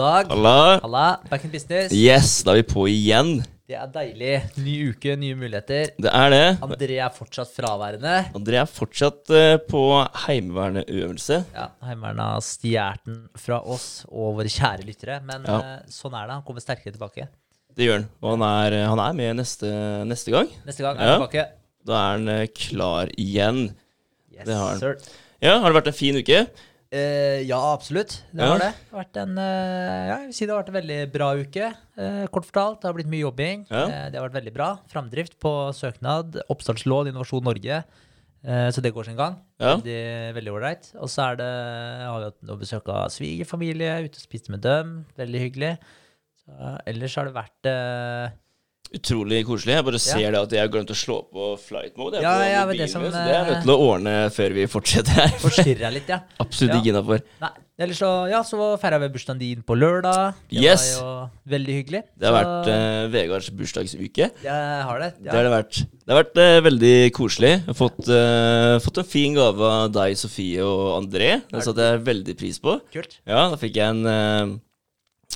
dag. Halla. Halla, back in business. Yes, da er vi på igjen. Det er deilig. Ny uke, nye muligheter. Det er det. André er fortsatt fraværende. André er fortsatt eh, på heimeverneøvelse. Ja, Heimevernet har stjålet den fra oss og våre kjære lyttere. Men Ja. eh, sånn er det. Han kommer sterkere tilbake. Det gjør han. Og han er, han er med neste, neste gang. Neste gang er Ja. han tilbake. Da er han eh, klar igjen. Yes, Det har han. sir. Ja, har det vært en fin uke? Eh, ja, absolutt. Det Ja. har det. vært en, uh, ja, jeg vil si det har vært en veldig bra uke. Uh, kort fortalt, det har blitt mye jobbing. Ja. Det har vært veldig bra. Framdrift på søknad, oppstartslån, Innovasjon Norge. Så det går sin gang. Veldig ålreit. Og så det, har vi hatt besøk av svigerfamilie, ute og spist med dem. Veldig hyggelig. Så, ellers har det vært Utrolig koselig. Jeg bare ser det at jeg har glemt å slå på flight mode. Ja, ja, det som, min, så det er nødt eh, til å ordne før vi fortsetter her. forstyrra litt, ja. Absolutt Ja. ikke innafor. Ellers så, ja, så feira vi bursdagen din på lørdag. Det Yes. var jo veldig hyggelig. Det har Så- vært uh, Vegards bursdagsuke. Jeg har det. Det har det vært. Det har vært uh, veldig koselig. Jeg har fått, uh, fått en fin gave av deg, Sofie og André. Det satte jeg veldig pris på. Kult. Ja, da fikk jeg en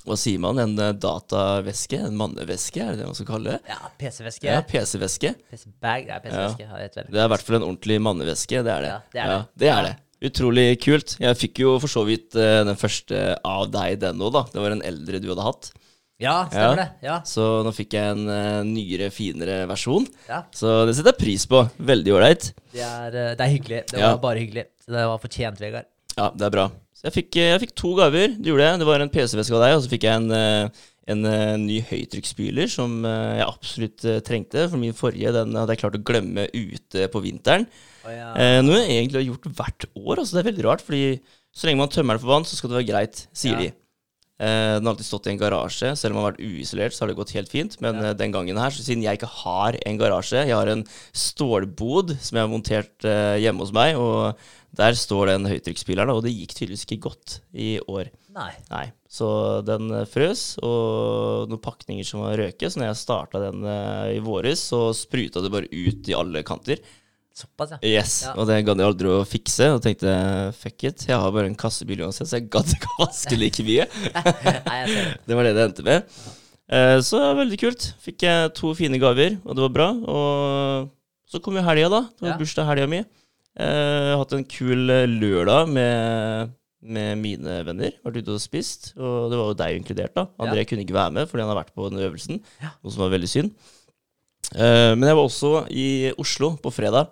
Hva sier man? En eh, dataveske? En manneveske, er det det man skal kalle det? Ja, PC-veske. Ja, PC-veske. PC-bag. Det er PC-veske. Ja. Det er i hvert fall en ordentlig manneveske. Det er det. Ja, det er det. det, er det. Utrolig kult. Jeg fikk jo for så vidt uh, den første av deg, den òg, da. Det var en eldre du hadde hatt. Ja, stemmer Ja. det. Ja. Så nå fikk jeg en uh, nyere, finere versjon. ja. Så det setter jeg pris på. Veldig ålreit. Det, er, eh, det er hyggelig. Det Ja. var bare hyggelig. Det var fortjent, Vegard. Ja, det er bra. Så jeg fikk, eh, jeg fikk to gaver. Det gjorde jeg. Det var en PC-veske av deg, og så fikk jeg en, eh, en eh, ny høytrykksspyler som jeg absolutt trengte. For min forrige den hadde jeg klart å glemme ute på vinteren. Oh, ja. Noe jeg egentlig har gjort hvert år. Altså det er veldig rart, fordi så lenge man tømmer den for vann, så skal det være greit, sier Ja. de. Uh, den har alltid stått i en garasje. Selv om den har vært uisolert, så har det gått helt fint. Men Ja. uh, den gangen her, så siden jeg ikke har en garasje, jeg har en stålbod som jeg har montert uh, hjemme hos meg, og der står den høytrykksspyleren, og det gikk tydeligvis ikke godt i år. Nei. Nei. Så den eh, frøs, og noen pakninger som var røke. Så når jeg starta den eh, i våres, så spruta det bare ut i alle kanter. Såpass, ja. Yes, Ja. og det gadd jeg aldri å fikse. Og tenkte fuck it, jeg har bare en kassebil uansett, så jeg gadd ikke å vaske like mye. Nei, jeg ser det. Det var det det endte med. Eh, så det var veldig kult. Fikk jeg to fine gaver, og det var bra. Og så kom jo helga, da. Det var Ja. bursdag helga mi. Eh, har hatt en kul eh, lørdag med, med mine venner. Vært ute og spist. Og det var jo deg inkludert, da. André kunne ikke være med fordi han har vært på den øvelsen, Ja. noe som var veldig synd. Eh, Men jeg var også i Oslo på fredag.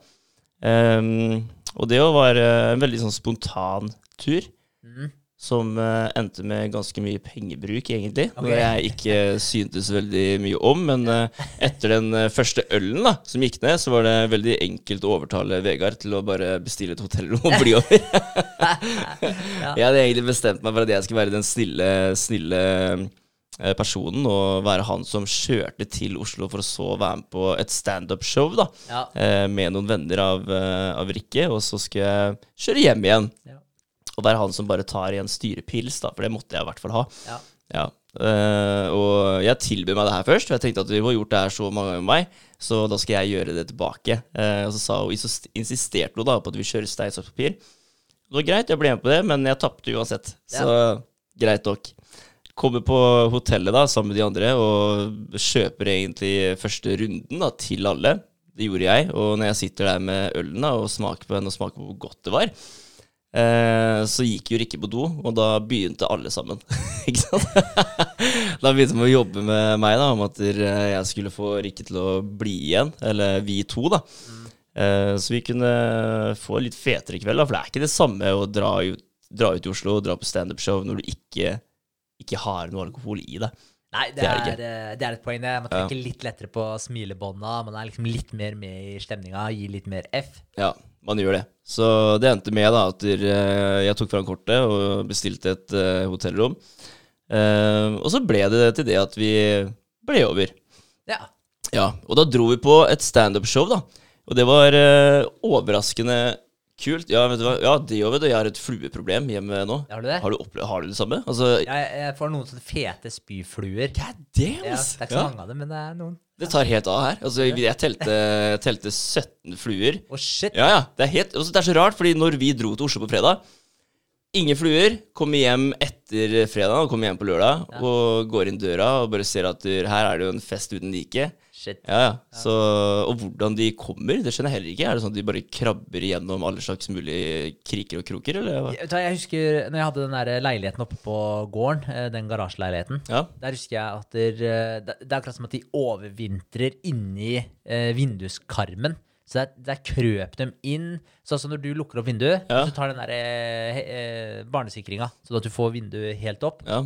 Um, og det var en veldig sånn spontan tur Mm. Som eh, endte med ganske mye pengebruk, egentlig. Noe jeg ikke syntes veldig mye om. Men eh, etter den eh, første ølen da, som gikk ned, så var det veldig enkelt å overtale Vegard til å bare bestille et hotellrom og bli over. Jeg hadde egentlig bestemt meg for at jeg skulle være den snille, snille personen, og være han som kjørte til Oslo for å så være med på et standup-show da, Ja. med noen venner av, av Rikke, og så skulle jeg kjøre hjem igjen. Ja. Og være han som bare tar i en styrepils, da, for det måtte jeg i hvert fall ha. Ja. Ja. Uh, og jeg tilbød meg det her først, for jeg tenkte at du har gjort det her så mange ganger med meg, så da skal jeg gjøre det tilbake. Uh, og så sa hun, insisterte hun da på at vi kjører stein, saks, papir. Det var greit, jeg ble med på det, men jeg tapte uansett. Så greit nok. Kommer på hotellet da, sammen med de andre, og kjøper egentlig første runden da, til alle. Det gjorde jeg, og når jeg sitter der med ølen da, og smaker på den og smaker på hvor godt det var, eh, så gikk jo Rikke på do, og da begynte alle sammen. Ikke sant? da begynte de å jobbe med meg da, om at eh, jeg skulle få Rikke til å bli igjen, eller vi to, da. Eh, så vi kunne få en litt fetere kveld, da, for det er ikke det samme å dra ut, dra ut i Oslo og dra på standup-show når du ikke, ikke har noe alkohol i deg. Nei, det, Det er er, det eh, er et poeng, det. Man trekker litt lettere på smilebånda. Man er liksom litt mer med i stemninga, gir litt mer F. Ja, man gjør det. Så det endte med da at eh, jeg tok fram kortet og bestilte et uh, hotellrom. Uh, og så ble det til det at vi ble over. Ja. Ja, og da dro vi på et standup-show, da. Og det var uh, overraskende kult. Ja, vet du hva? Ja, det òg, vet du. Jeg har et flueproblem hjemme nå. Har du det? Har du, har du det samme? Altså, Jeg, jeg får noen sånne fete spyfluer. God damn, Ja, det er ikke så mange av dem, men det er noen. Det tar helt av her. Altså, jeg telte, telte 17 fluer. Å, shit. Ja, ja. Det er, helt, altså, det er så rart, fordi når vi dro til Oslo på fredag, Ingen fluer. Kommer hjem etter fredag, og kommer hjem på lørdag Ja. og går inn døra og bare ser at her er det jo en fest uten like. Shit. Ja, ja. Så, og hvordan de kommer, det skjønner jeg heller ikke. Er det sånn at de bare krabber gjennom alle slags mulige kriker og kroker, eller? Jeg, husker når jeg hadde den der leiligheten oppe på gården, eh, den garasjeleiligheten. Ja. Der husker jeg at der, eh, det er akkurat som at de overvintrer inni eh, vinduskarmen. Så der, der krøp dem inn. Sånn som når du lukker opp vinduet, Ja. så tar den der eh, barnesikringa, sånn at du får vinduet helt opp. ja.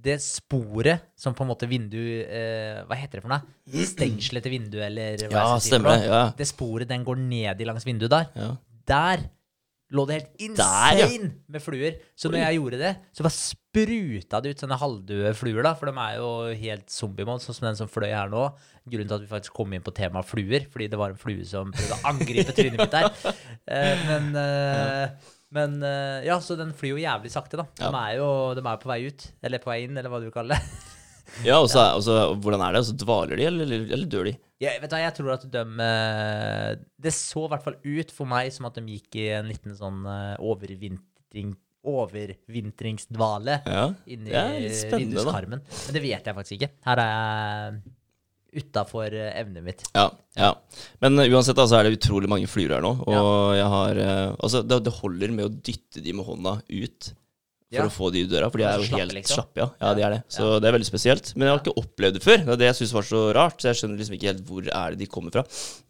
Det sporet som på en måte vindu eh, Hva heter det for noe? Stengselet til vinduet, eller hva Ja, jeg skal si Ja. Det sporet den går ned i langs vinduet der. ja. Der lå det helt insane Der, ja. med fluer. Så når jeg gjorde det, så bare spruta det ut sånne halvdøde fluer, da. For de er jo helt zombie-mode, sånn som den som fløy her nå. Grunnen til at vi faktisk kom inn på temaet fluer, fordi det var en flue som prøvde å angripe trynet mitt der. Eh, men eh, men eh, ja, så den flyr jo jævlig sakte, da. De Ja. er jo de er på vei ut. Eller på vei inn, eller hva du kaller det. ja og så hvordan er det? Så dvaler de, eller, eller, dør de? Jeg, vet du, jeg tror at de eh, Det så i hvert fall ut for meg som at de gikk i en liten sånn eh, overvintring overvintringsdvale Ja. inni da. vinduskarmen. Men det vet jeg faktisk ikke. Her er jeg utafor evnet mitt. Ja, ja. Men uh, uansett da, så er det utrolig mange fluer her nå. Og jeg har uh, Altså, det, det holder med å dytte de med hånda ut for Ja. å få de i døra. For de er jo Slappe, helt liksom. slappe, ja. ja. De er det. Så Ja. det er veldig spesielt. Men jeg har ikke opplevd det før. Det er det jeg syns var så rart. Så jeg skjønner liksom ikke helt hvor er det de kommer fra.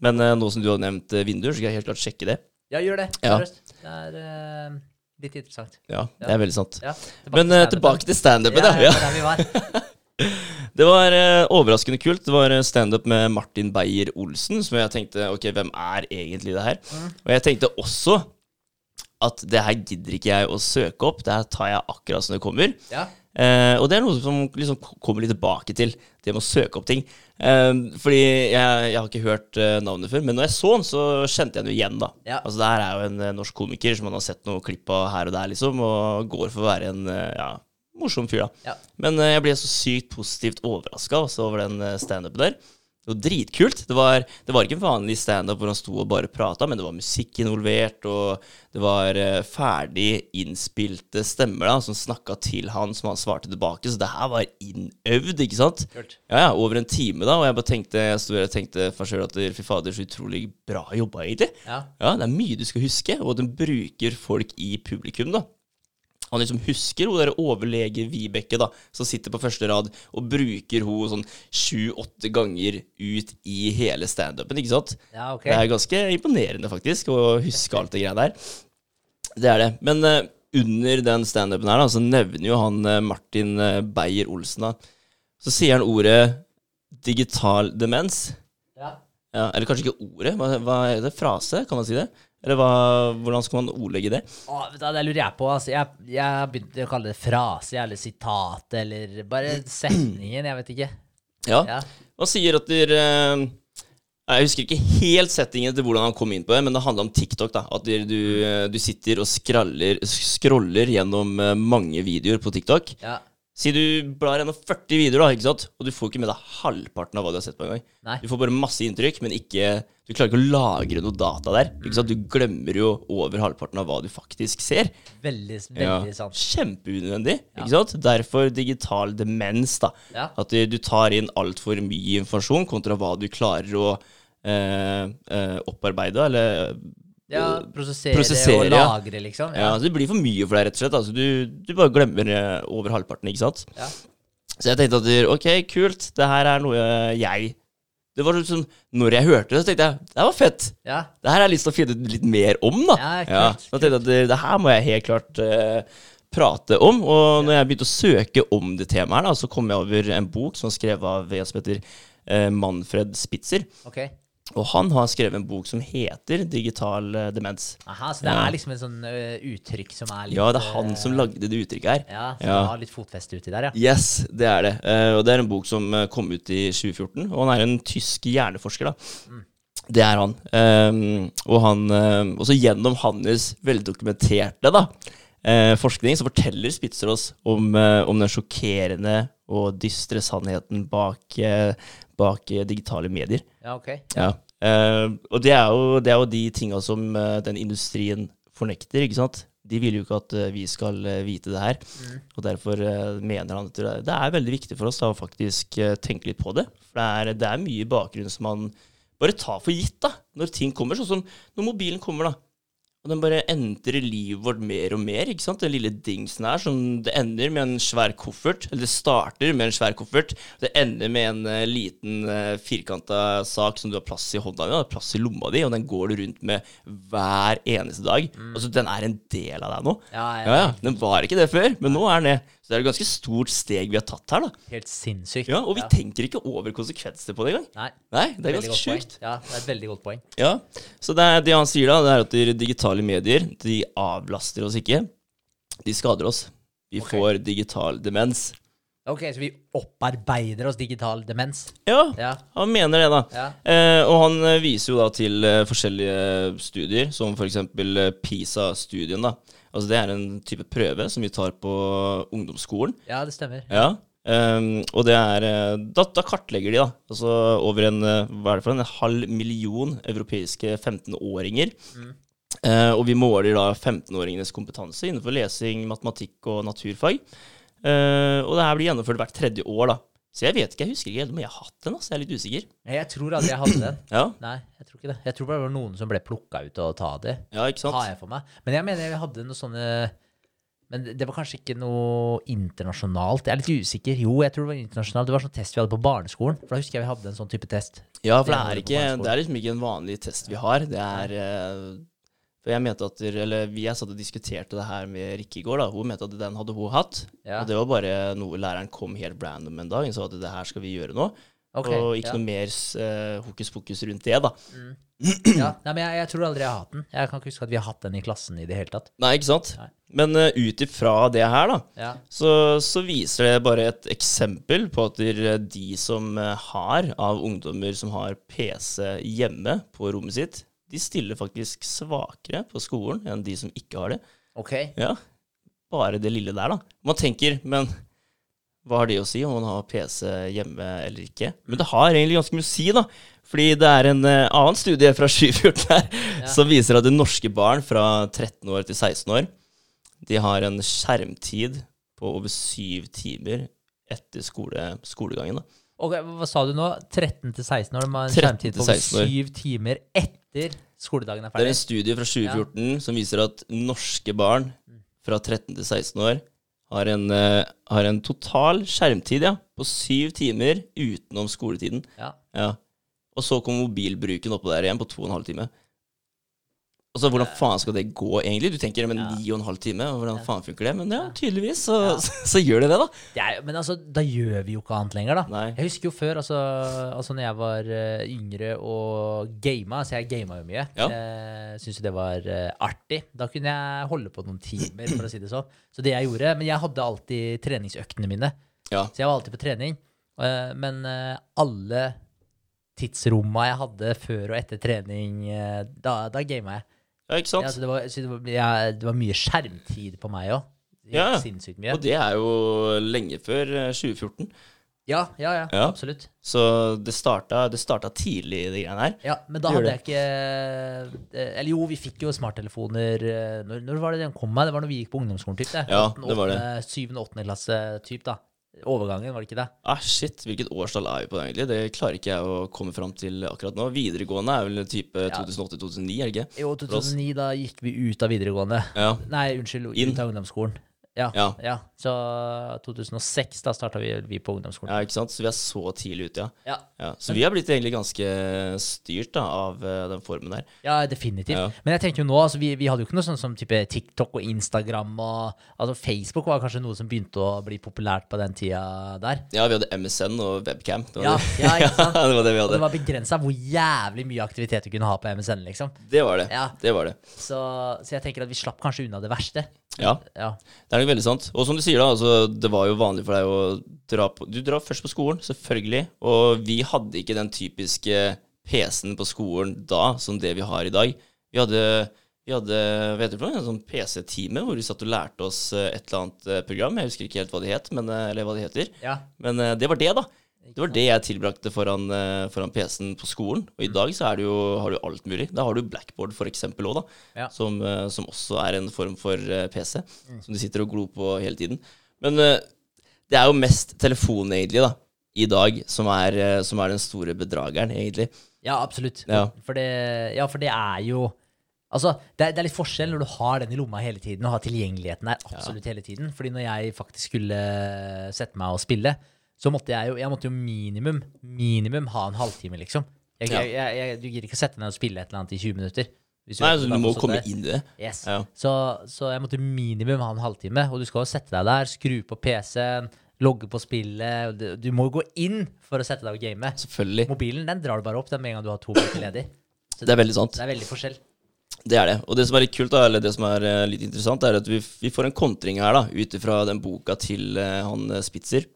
Men uh, nå som du har nevnt uh, vinduer, så skal jeg helt klart sjekke det. Ja, gjør det. Ja. Det er Uh litt interessant. Ja, det er veldig sant. Ja, Men uh, tilbake til standupen. Ja, Ja. ja, der vi var. Det var eh, overraskende kult. Det var eh, standup med Martin Beyer-Olsen, som jeg tenkte Ok, hvem er egentlig det her? Mm. Og jeg tenkte også at det her gidder ikke jeg å søke opp. Det her tar jeg akkurat som det kommer. Ja. Eh, og det er noe som liksom kommer litt tilbake til, det med å søke opp ting. Eh, fordi jeg, jeg har ikke hørt eh, navnet før, men når jeg så den, så kjente jeg den igjen, da. Ja. Altså, det her er jo en norsk komiker som man har sett noe klipp av her og der, liksom, og går for å være en ja, morsom fyr, da. Ja. Men uh, jeg ble så sykt positivt overraska over den uh, standupen der. Det var dritkult. Det var, det var ikke en vanlig standup hvor han sto og bare prata, men det var musikk involvert, og det var uh, ferdig innspilte stemmer da, som snakka til han, som han svarte tilbake. Så det her var innøvd, ikke sant? Kult. Ja, ja, over en time, da. Og jeg bare tenkte jeg stod og tenkte for selv at fy fader, så utrolig bra jobba, egentlig. Ja. Ja, det er mye du skal huske, og den bruker folk i publikum, da. Han liksom husker hun der overlege Vibeke, da, som sitter på første rad, og bruker hun sånn sju-åtte ganger ut i hele standupen, ikke sant? ja, okay. Det er ganske imponerende, faktisk, å huske alt det greia der. Det er det. Men uh, under den standupen her, da, så nevner jo han uh, Martin uh, Beyer-Olsen, da, så sier han ordet digital demens. Ja. Ja, eller kanskje ikke ordet. Hva, hva er det? Frase? Kan man si det? Eller hva, hvordan skal man ordlegge det? Å, vet du, det lurer jeg på. Altså, jeg, jeg har begynt å kalle det frase eller sitat eller bare setningen. Jeg vet ikke. Ja, Ja. Han sier at der, eh, Jeg husker ikke helt settingen til hvordan han kom inn på det, men det handler om TikTok. da At du, eh, du sitter og skraller, scroller gjennom eh, mange videoer på TikTok. Ja. Si du blar gjennom 40 videoer, da, ikke sant? og du får ikke med deg halvparten av hva du har sett på en gang. Nei. Du får bare masse inntrykk, men ikke, du klarer ikke å lagre noe data der. Ikke sant? Du glemmer jo over halvparten av hva du faktisk ser. Veldig, Ja. veldig sant. Kjempeunødvendig. ikke sant? Derfor digital demens. da. Ja. At du- du tar inn altfor mye informasjon kontra hva du klarer å eh, eh, opparbeide, eller Ja, prosessere, Prosessere, og ja. lagre, liksom. ja. Det blir for mye for deg, rett og slett. Altså, du, du bare glemmer eh, over halvparten, ikke sant. Ja. Så jeg tenkte at ok, kult, det her er noe jeg Det var sånn, Når jeg hørte det, så tenkte jeg det var fett. Ja. Det her har jeg lyst til å finne ut litt mer om, da. Ja, kult, så jeg tenkte at det, det her må jeg helt klart uh, prate om. Og når jeg begynte å søke om det temaet, her, da, så kom jeg over en bok som er skrevet av en som heter uh, Manfred Spitzer. Ok. Og han har skrevet en bok som heter 'Digital eh, demens'. Aha, så det Ja. er liksom en sånn ø, uttrykk som er litt Ja, det er han som lagde det uttrykket her. Ja, så Ja. har litt fotfeste uti der, ja. Yes, det er det. Eh, og det er en bok som eh, kom ut i 2014. Og han er en tysk hjerneforsker, da. Det er han. Um, og han Også gjennom hans veldokumenterte da, eh, forskning så forteller Spitzer oss om, eh, om den sjokkerende og dystre sannheten bak, eh, bak eh, digitale medier. Ja, ok. Ja. Uh, og det er, jo, det er jo de tinga som uh, den industrien fornekter, ikke sant? de vil jo ikke at uh, vi skal vite det her. Og derfor mener han at det er veldig viktig for oss da, å faktisk tenke litt på det. For det er, det er mye bakgrunn som man bare tar for gitt da, når ting kommer. Sånn som når mobilen kommer, da. Og den bare entrer livet vårt mer og mer. ikke sant? Den lille dingsen her som det ender med en svær koffert. Eller det starter med en svær koffert. Det ender med en uh, liten uh, firkanta sak som du har plass i hånda di, plass i lomma di, og den går du rundt med hver eneste dag. Altså, den er en del av deg nå. Ja, ja, Ja, ja. Den var ikke det før, men nå er den det. Så det er et ganske stort steg vi har tatt her, da. Helt sinnssykt. Ja, Og vi tenker ikke over konsekvenser på det engang. Nei, Nei, det er veldig ganske sjukt. Ja, det er et veldig godt poeng. Ja, så det, det han sier da, det er at de digitale medier, de avlaster oss ikke. De skader oss. Vi okay. får digital demens. Ok, så vi opparbeider oss digital demens. Ja, Ja. han mener det, da. Ja. Eh, og han eh, viser jo da til eh, forskjellige studier, som f.eks. Uh, PISA-studien. da. Altså Det er en type prøve som vi tar på ungdomsskolen. ja, det stemmer. Ja. Um, og det er eh, da, da kartlegger de da altså over en, eh, hva er det for en, en halv million europeiske 15-åringer. Eh, og vi måler da 15-åringenes kompetanse innenfor lesing, matematikk og naturfag. Uh, og det her blir gjennomført hvert tredje år, da. Så jeg vet ikke, jeg husker ikke helt om jeg har hatt den. Altså. Jeg er litt usikker. Nei, Jeg tror aldri jeg hadde den. Ja, Nei, jeg tror ikke det. Jeg tror bare det var noen som ble plukka ut og ta det. ja ikke sant? Har jeg for meg. Men jeg mener jeg hadde noe sånne Men det var kanskje ikke noe internasjonalt. Jeg er litt usikker. Jo, jeg tror det var internasjonalt. Det var sånn test vi hadde på barneskolen. For da husker jeg vi hadde en sånn type test. Ja, for Det det er, ikke, det er liksom ikke en vanlig test vi har. Det er eh, For jeg mente at Eller vi jeg satt og diskuterte det her med Rikke i går. da Hun mente at den hadde hun hatt. Ja. Og det var bare noe læreren kom helt random en dag og sa at det her skal vi gjøre nå. Okay, og ikke ja. noe mer uh, hokus pokus rundt det, da. Ja, nei, men jeg, jeg tror aldri jeg har hatt den. Jeg kan ikke huske at vi har hatt den i klassen i det hele tatt. Nei, ikke sant? Nei. Men uh, ut ifra det her, da, Ja. så, så viser det bare et eksempel på at de, de som eh, har av ungdommer som har PC hjemme på rommet sitt, de stiller faktisk svakere på skolen enn de som ikke har det. Ok. Ja, bare det lille der, da. Man tenker, men hva har det å si om man har PC hjemme eller ikke? Men det har egentlig ganske mye å si, da. Fordi det er en uh, annen studie fra 2014 her som viser at norske barn fra 13 år til 16 år, de har en skjermtid på over syv timer etter skole, skolegangen. da. Ok, Hva sa du nå? 13 til 16 år? De har en skjermtid på over syv timer etter skoledagen er Det er en studie fra 2014 som viser at norske barn fra 13 til 16 år har en, uh, har en total skjermtid ja, på syv timer utenom skoletiden. Ja. Ja. Og så kommer mobilbruken oppå der igjen på to og en halv time. Altså, Hvordan faen skal det gå, egentlig? Du tenker men Ja. ni og en halv time, hvordan faen funker det? Men ja, tydeligvis så, Ja. så, så gjør det det, da. Det er, men altså, da gjør vi jo ikke annet lenger, da. Nei. Jeg husker jo før, altså, altså når jeg var eh, yngre og gama, altså jeg gama jo mye, Ja. syntes jo det var eh, artig. Da kunne jeg holde på noen timer, for å si det sånn. Så det jeg gjorde, men jeg hadde alltid treningsøktene mine, Ja. så jeg var alltid på trening. eh, men eh, alle tidsromma jeg hadde før og etter trening, eh, da, da gama jeg. Ja, ikke sant? Ja, så det, var, så det, var, jeg, det var mye skjermtid på meg òg. Ja. Sinnssykt mye. Og det er jo lenge før eh, 2014. Ja, ja, ja, Ja. absolutt. Så det starta, det starta tidlig, de greiene her. Ja, men da hadde jeg ikke eh, Eller jo, vi fikk jo smarttelefoner eh, når, når var det den kom meg? Det var når vi gikk på ungdomsskolen, typ det. Ja, 8, det var det. åttende, Syvende, åttende klasse, typ da. Overgangen, var det ikke det? Ah, shit, hvilket årstall er vi på egentlig? Det klarer ikke jeg å komme fram til akkurat nå. Videregående er vel type Ja. 2008-2009, er det ikke? Jo, 2009, da gikk vi ut av videregående. Ja. Nei, unnskyld, Inn. ut av ungdomsskolen. Ja, Ja. ja. Så 2006, da starta vi, vi på ungdomsskolen. ja, ikke sant? Så vi er så tidlig ute, ja. Ja. Så vi har blitt egentlig ganske styrt da, av eh, den formen der. ja definitivt. Men jeg tenker jo nå, altså, vi, vi hadde jo ikke noe sånn som type TikTok og Instagram og Altså, Facebook var kanskje noe som begynte å bli populært på den tida der. Ja, vi hadde MSN og webcam. Det var, Ja, det. ja, ikke sant? det, var det vi hadde. Og det var begrensa hvor jævlig mye aktivitet du kunne ha på MSN, liksom. Det var det. Ja. Det var det. Så, så jeg tenker at vi slapp kanskje unna det verste. Ja, Ja. det er nok veldig sant. Og som du sier, da, altså, det var jo vanlig for deg å dra på Du drar først på skolen, selvfølgelig. Og vi hadde ikke den typiske PC-en på skolen da som det vi har i dag. Vi hadde, vi hadde heter det en sånn PC-time hvor vi satt og lærte oss eh, et eller annet eh, program. Jeg husker ikke helt hva det het, men, eh, eller hva det heter. ja. Men det var det, da. Det var det jeg tilbrakte foran, eh, foran PC-en på skolen. Og i dag så er det jo, har du alt mulig. Da har du Blackboard eksempel òg. Ja. Som, eh, som også er en form for PC, PC. Som du sitter og glor på hele tiden. Men eh, det er jo mest telefonen, egentlig, da. I dag, som er, eh, som er den store bedrageren, egentlig. Ja, absolutt. Ja. For, det, ja, for det er jo Altså, det er, det er litt forskjell når du har den i lomma hele tiden og har tilgjengeligheten der absolutt hele tiden. Fordi når jeg faktisk skulle sette meg og spille, så måtte jeg jo, jeg måtte jo minimum, minimum ha en halvtime, liksom. Jeg, Ja. jeg, jeg, du gidder ikke å sette deg ned og spille et eller annet i 20 minutter. hvis Nei, altså, bare du må komme der. inn i det. Yes. Ja. Så, så jeg måtte minimum ha en halvtime, og du skal jo sette deg der, skru på PC-en, logge på spillet. og Du, du må jo gå inn for å sette deg og game. Selvfølgelig. Mobilen den drar du bare opp den med en gang du har to minutter ledig. Så Det er veldig sant. det er veldig forskjell. Det er det. Og det som er litt kult, da, eller det som er eh, litt interessant, er at vi, vi får en kontring her, da, ut ifra den boka til eh, han eh, Spitzer.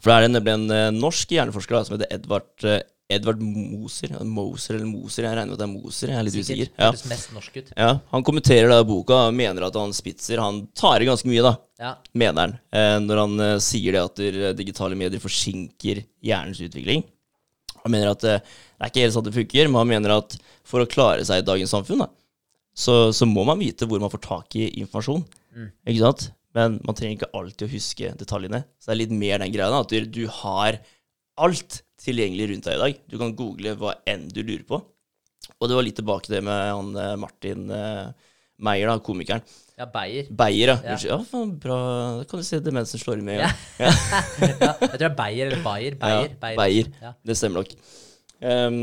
For det er nemlig en eh, norsk hjerneforsker da, som heter Edvard, eh, Edvard Moser. Moser eller Moser, jeg regner med at det er Moser. Jeg er litt usikker. Ja. høres mest norsk ut. ja, Han kommenterer da boka og mener at han Spitzer han tar i ganske mye, da. Ja. Mener han. Eh, når han eh, sier det at digitale medier forsinker hjernens utvikling. Han mener at eh, det er ikke helt sånn det funker, men han mener at for å klare seg i dagens samfunn, da, så, så må man vite hvor man får tak i informasjon. Mm. Ikke sant? Men man trenger ikke alltid å huske detaljene. Så det er litt mer den greia at du, har alt tilgjengelig rundt deg i dag. Du kan google hva enn du lurer på. Og det var litt tilbake til det med han eh, Martin eh, Meyer, da, komikeren. Ja, Beyer. Beyer, ja. Ja. Ja, faen, bra. Da kan du se demensen slår med. Ja. Ja. ja, jeg tror det er Beyer eller Bayer. Beyer. Ja, Beyer. Beyer. Ja. Det stemmer nok. Um,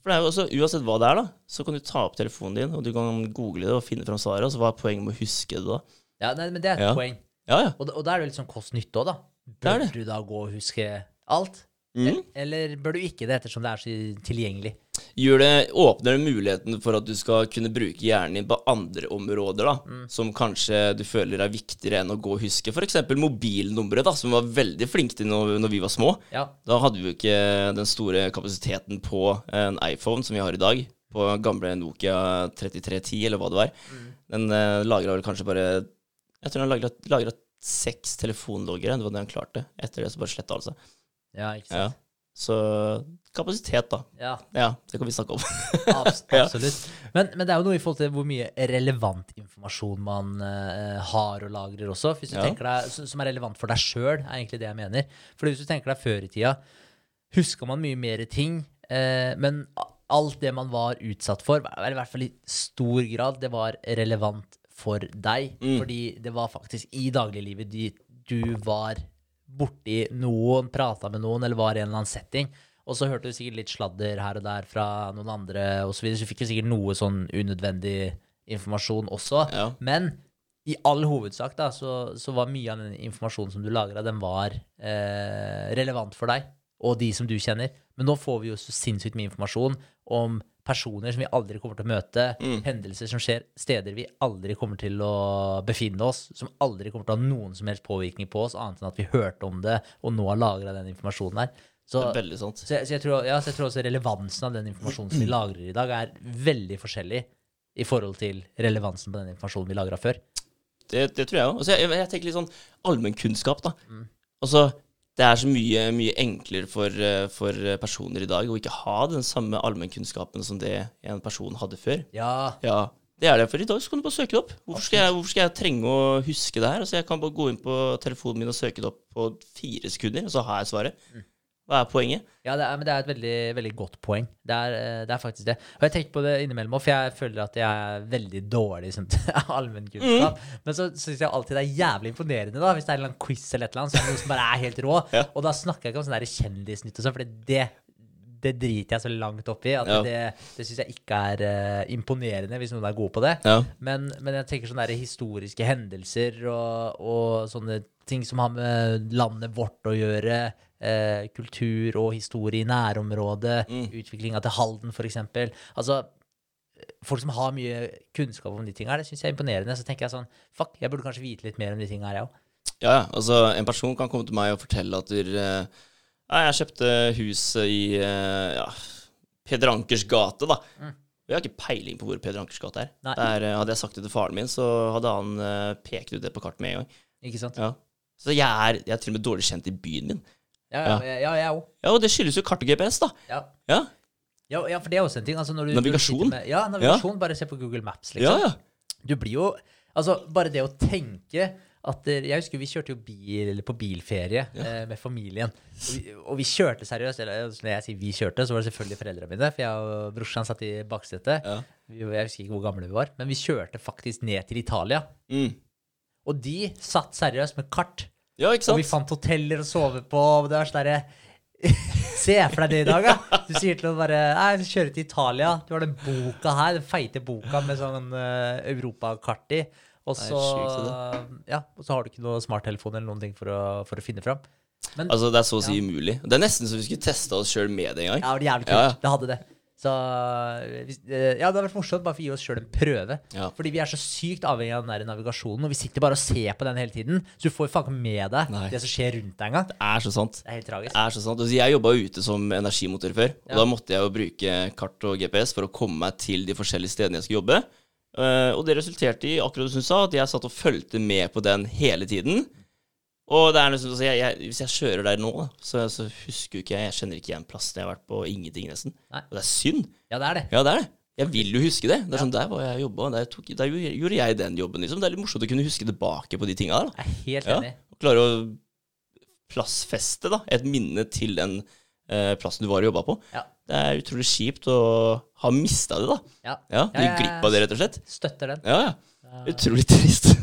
for det er jo også, Uansett hva det er, da, så kan du ta opp telefonen din, og du kan google det og finne fram svaret. Og så hva er poenget med å huske det da? Ja, nei, men det er et Ja. poeng. Ja, ja. Og, og da er det jo litt sånn kost-nytte òg, da. Det er Bør det. du da gå og huske alt? Mm. Eller bør du ikke det, ettersom det er så tilgjengelig? Gjør det, åpner det muligheten for at du skal kunne bruke hjernen din på andre områder, da, Mm. som kanskje du føler er viktigere enn å gå og huske. F.eks. mobilnummeret, da, som vi var veldig flinke til når, når vi var små. Ja. Da hadde vi jo ikke den store kapasiteten på en iPhone som vi har i dag. På gamle Nokia 3310, eller hva det var. Mm. Den eh, lagra vel kanskje bare Jeg tror han lagra seks telefonloggere. Det var det han klarte. Etter det så bare sletta alle seg. ja, ikke Ja. sant? Så kapasitet, da. Ja, Ja, det kan vi snakke om. abs Ja. absolutt. Men, men det er jo noe i forhold til hvor mye relevant informasjon man uh, har og lagrer også. Hvis du Ja. tenker deg, som som er relevant for deg sjøl, er egentlig det jeg mener. For hvis du tenker deg før i tida, huska man mye mer ting. uh, men alt det man var utsatt for, i hvert fall i stor grad, det var relevant for deg. Mm. Fordi det var faktisk i dagliglivet du, du var borti noen, prata med noen, eller var i en eller annen setting. Og så hørte du sikkert litt sladder her og der fra noen andre osv. Så, videre, så du fikk jo sikkert noe sånn unødvendig informasjon også. Ja. Men i all hovedsak da, så, så var mye av den informasjonen som du lagra, den var eh, relevant for deg og de som du kjenner. Men nå får vi jo så sinnssykt mye informasjon om personer som vi aldri kommer til å møte, Mm. hendelser som skjer, steder vi aldri kommer til å befinne oss, som aldri kommer til å ha noen som helst påvirkning på oss, annet enn at vi hørte om det, og nå har lagra den informasjonen der. Så, er så, jeg, så, jeg tror, ja, så jeg tror også relevansen av den informasjonen som vi lagrer i dag, er veldig forskjellig i forhold til relevansen på den informasjonen vi lagra før. Det, det tror jeg òg. Altså, jeg, jeg tenker litt sånn allmennkunnskap, da. Mm. Altså, det er så mye, mye enklere for, eh, for personer i dag å ikke ha den samme allmennkunnskapen som det en person hadde før. Ja, Ja, det er det. For i dag så kan du bare søke det opp. Hvorfor skal jeg, hvorfor skal jeg trenge å huske det her? Altså, jeg kan bare gå inn på telefonen min og søke det opp på fire sekunder, og så har jeg svaret. Mm. Hva er poenget? ja det er, men det er et veldig, veldig godt poeng. Det er, eh, det er faktisk det. Og jeg tenker på det innimellom, for jeg føler at jeg er veldig dårlig i sånt allmennkunnskap. Men så syns jeg alltid det er jævlig imponerende da, hvis det er en quiz eller et eller annet, så er det noe som bare er helt rå. Ja. Og da snakker jeg ikke om sånn kjendisnytt og sånn, for det, det driter jeg så langt opp i. At Ja. det, det syns jeg ikke er uh, imponerende hvis noen er god på det. Ja. Men, men jeg tenker sånne der historiske hendelser og, og sånne ting som har med landet vårt å gjøre, eh, kultur og historie i nærområdet, Mm. utviklinga til Halden f.eks. Altså, folk som har mye kunnskap om de tinga det syns jeg er imponerende. Så tenker jeg sånn, fuck, jeg burde kanskje vite litt mer om de tinga her, jeg òg. Ja, ja. Altså, en person kan komme til meg og fortelle at eh, ja, jeg kjøpte hus i eh, ja, Peder Ankers gate, da. Mm. Jeg har ikke peiling på hvor Peder Ankers gate er. Der, eh, hadde jeg sagt det til faren min, så hadde han eh, pekt ut det på kartet med en gang. Ikke sant? Ja. Så jeg er, jeg er til og med dårlig kjent i byen min. Ja, ja, ja, jeg òg. Ja, og det skyldes jo kart og GPS, da. Ja. Ja, Ja, ja, for det er også en ting. Altså, når du, Navigasjon. Når du med, ja, navigasjon. Bare se på Google Maps, liksom. ja. ja. Du blir jo Altså, bare det å tenke at Jeg husker vi kjørte jo bil eller på bilferie eh, med familien. Og vi, og vi kjørte seriøst. Eller altså, når jeg sier vi kjørte, så var det selvfølgelig foreldrene mine. For jeg og brorsan satt i baksetet. Ja. Jeg husker ikke hvor gamle vi var. Men vi kjørte faktisk ned til Italia. Mm. Og de satt seriøst med kart. Ja ikke Og vi fant hoteller å sove på. Og det var sånn derre Se for deg det i dag, da. Du sier til noen bare Nei, vi kjører til Italia. Du har den boka her, den feite boka med sånn uh, europakart i. Og så, ja, og så har du ikke noe smarttelefon eller noen ting for å, for å finne fram. Men Altså, det er så å si umulig. Det er nesten så vi skulle testa oss sjøl med det en gang. ja, det var jævlig kult. Ja, ja. Det hadde det. Så hvis- eh, ja, det hadde vært morsomt bare for å gi oss sjøl en prøve. Ja. Fordi vi er så sykt avhengig av den der navigasjonen, og vi sitter bare og ser på den hele tiden. Så du får faen ikke med deg Nei. det som skjer rundt deg engang. Det er så sant. Det er helt tragisk. Det er så sant. Altså, jeg jobba ute som energimotor før, og Ja. da måtte jeg jo bruke kart og GPS for å komme meg til de forskjellige stedene jeg skulle jobbe. Eh, og det resulterte i akkurat som du sa, at jeg satt og fulgte med på den hele tiden. Og det er liksom, altså, jeg, jeg, hvis jeg kjører der nå, så, så husker ikke jeg Jeg kjenner ikke igjen plassen jeg har vært på. Ingenting, nesten. Nei. Og det er synd. Ja, det er det. Ja, det er det. Jeg vil jo huske det. Det er Ja. sånn, Der var jeg jobba, der, tok, der gjorde jeg den jobben. liksom. Det er litt morsomt å kunne huske tilbake på de tinga der. da. Jeg er helt Ja. enig. Og klare å plassfeste da, et minne til den eh, plassen du var og jobba på. Ja. Det er utrolig kjipt å ha mista det, da. Ja. Ja, du ja, glipp av det, rett og slett. Støtter den. Ja, ja. Utrolig trist.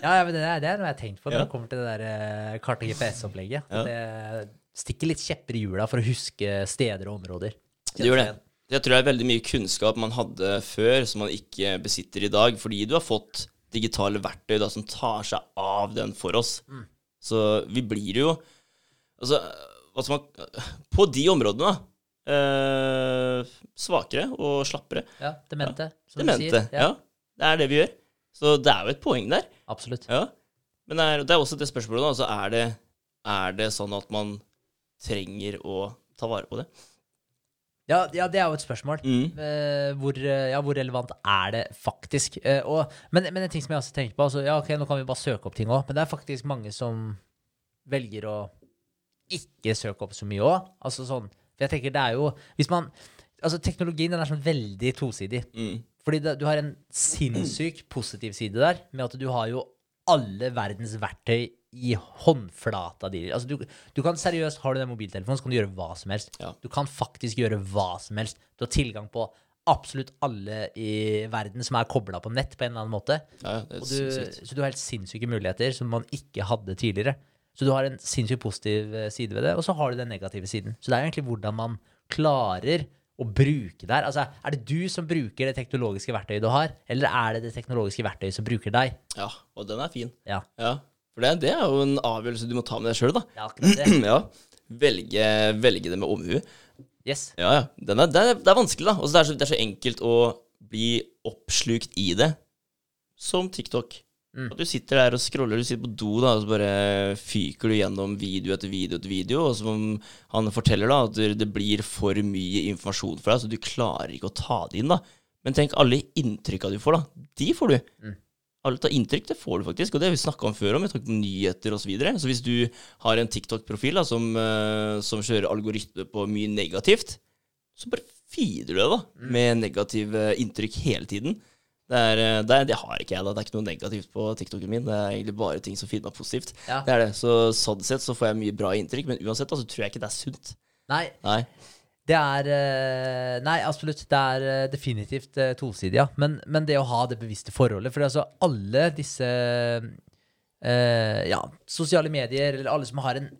Ja, ja men det er, det er noe jeg har tenkt på når Ja. det kommer til det der eh, kart- og GPS-opplegget. Ja. Det stikker litt kjepper i hjula for å huske steder og områder. Det gjør det. Jeg tror det er veldig mye kunnskap man hadde før, som man ikke besitter i dag, fordi du har fått digitale verktøy da, som tar seg av den for oss. Mm. Så vi blir jo Altså, hva som man På de områdene, da. Eh, svakere og slappere. Ja, demente, som du sier. Ja. Ja. Det er det vi gjør. Så det er jo et poeng der. Absolutt. Ja. Men det er, det er også det spørsmålet, da. Altså, er, det, er det sånn at man trenger å ta vare på det? Ja, ja, det er jo et spørsmål. Mm. Uh, hvor, ja, hvor relevant er det faktisk? Uh, og, men, men en ting som jeg også tenker på altså, Ja, ok, nå kan vi bare søke opp ting òg, men det er faktisk mange som velger å ikke søke opp så mye òg. Altså sånn For jeg tenker det er jo Hvis man Altså, teknologien den er sånn veldig tosidig. Mm. Fordi det, du har en sinnssyk positiv side der, med at du har jo alle verdens verktøy i håndflata di. Altså du, du kan seriøst, Har du den mobiltelefonen, så kan du gjøre hva som helst. Ja. Du kan faktisk gjøre hva som helst. Du har tilgang på absolutt alle i verden som er kobla på nett på en eller annen måte. Ja, du, så du har helt sinnssyke muligheter som man ikke hadde tidligere. Så du har en sinnssykt positiv eh, side ved det, og så har du den negative siden. Så det er egentlig hvordan man klarer å bruke der? Altså, er det du som bruker det teknologiske verktøyet du har, eller er det det teknologiske verktøyet som bruker deg? Ja, og den er fin. Ja, Ja. For det, det er jo en avgjørelse du må ta med deg sjøl, da. det er akkurat det. ja. Velge, velge det med omhu. Yes. Ja, ja. Den er, det, er, det er vanskelig, da. Og det, er så, det er så enkelt å bli oppslukt i det. Som TikTok. Mm. At du sitter der og scroller, du sitter på do, da, og så bare fyker du gjennom video etter video etter video, og som han forteller, da, at det- blir for mye informasjon for deg, så du klarer ikke å ta det inn, da. Men tenk alle inntrykka du får, da. De får du. Mm. Alle tar inntrykk, det får du faktisk, og det har vi snakka om før om, vi tok nyheter osv. Så, videre. så hvis du har en TikTok-profil da, som, eh, som kjører algoritme på mye negativt, så bare feeder du det da, Mm. med negative inntrykk hele tiden. Det, er, eh, det, det har ikke jeg, da. Det er ikke noe negativt på TikToken min. Det er egentlig bare ting som finner meg positivt. Ja. Det er det. Så sånn sett så får jeg mye bra inntrykk, men uansett altså, så tror jeg ikke det er sunt. Nei, Nei. det er eh, Nei, absolutt. Det er eh, definitivt tosidig, ja. Men, men det å ha det bevisste forholdet For altså, alle disse eh, ja, sosiale medier, eller alle som har en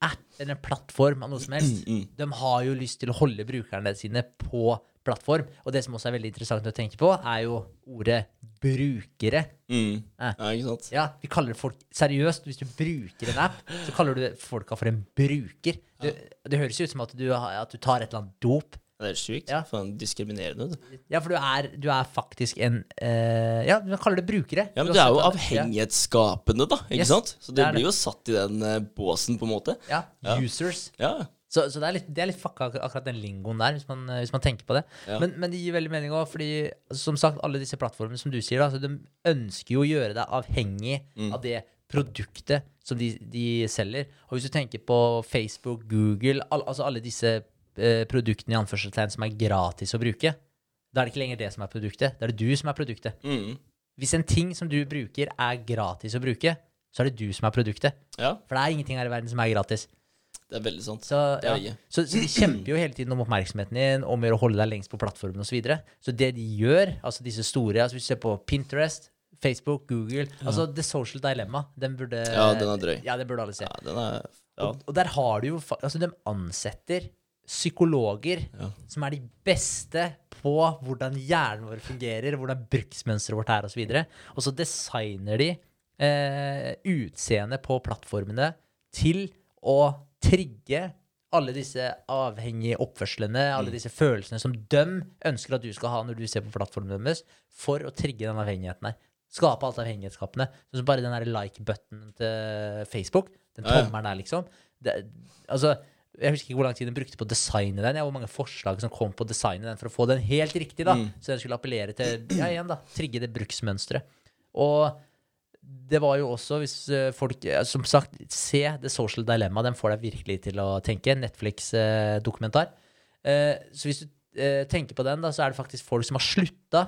app eller en plattform av noe som helst, Mm. de har jo lyst til å holde brukerne sine på plattform. Og det som også er veldig interessant å tenke på, er jo ordet brukere. Mm. Ja, ikke sant? Ja, vi kaller folk Seriøst, hvis du bruker en app, så kaller du folka for en bruker. Det, det høres jo ut som at du, at du tar et eller annet dop. Det er sjukt. Ja. Faen, diskriminerende. Ja, for du er, du er faktisk en uh, Ja, vi kaller det brukere. Ja, men du er jo avhengighetsskapende, da. Ikke Yes, sant? Så det du det. blir jo satt i den uh, båsen, på en måte. Ja, Ja. users. Ja. Så, så det er litt, det er litt fucka akkurat den lingoen der, hvis man, eh, hvis man tenker på det. Ja. Men, men det gir veldig mening òg, fordi som sagt, alle disse plattformene som du sier, da, så de ønsker jo å gjøre deg avhengig Mm. av det produktet som de, de selger. Og hvis du tenker på Facebook, Google, al altså alle disse eh, produktene i anførselstegn som er gratis å bruke, da er det ikke lenger det som er produktet. Da er det du som er produktet. Mm. Hvis en ting som du bruker, er gratis å bruke, så er det du som er produktet. Ja, For det er ingenting her i verden som er gratis. Det er veldig sant. Så, ja. så, så de kjemper jo hele tiden om oppmerksomheten din, om å holde deg lengst på plattformen osv. Så, videre. så det de gjør, altså disse store altså Hvis du ser på Pinterest, Facebook, Google altså The Social Dilemma, den burde Ja, den er drøy. Ja, den burde alle se. Ja, den er Ja. Og, og der har du jo Altså, de ansetter psykologer Ja. som er de beste på hvordan hjernen vår fungerer, hvordan bruksmønsteret vårt er, osv. Og, og så designer de eh, utseendet på plattformene til å trigge alle disse avhengige oppførslene, alle disse følelsene som de ønsker at du skal ha når du ser på plattformen deres, for å trigge den avhengigheten her. Skape alt avhengighetsskapende. Sånn som bare den like-buttonen til Facebook, den tommelen der, liksom. Det, altså, jeg husker ikke hvor lang tid den brukte på å designe den. Ja, hvor mange forslag som kom på å designe den for å få den helt riktig, da. Så den skulle appellere til, ja, igjen da, trigge det bruksmønsteret. Og det var jo også, hvis eh, folk eh, Som sagt, se The Social Dilemma. Den får deg virkelig til å tenke. Netflix-dokumentar. så hvis du eh, tenker på den, da, så er det faktisk folk som har slutta.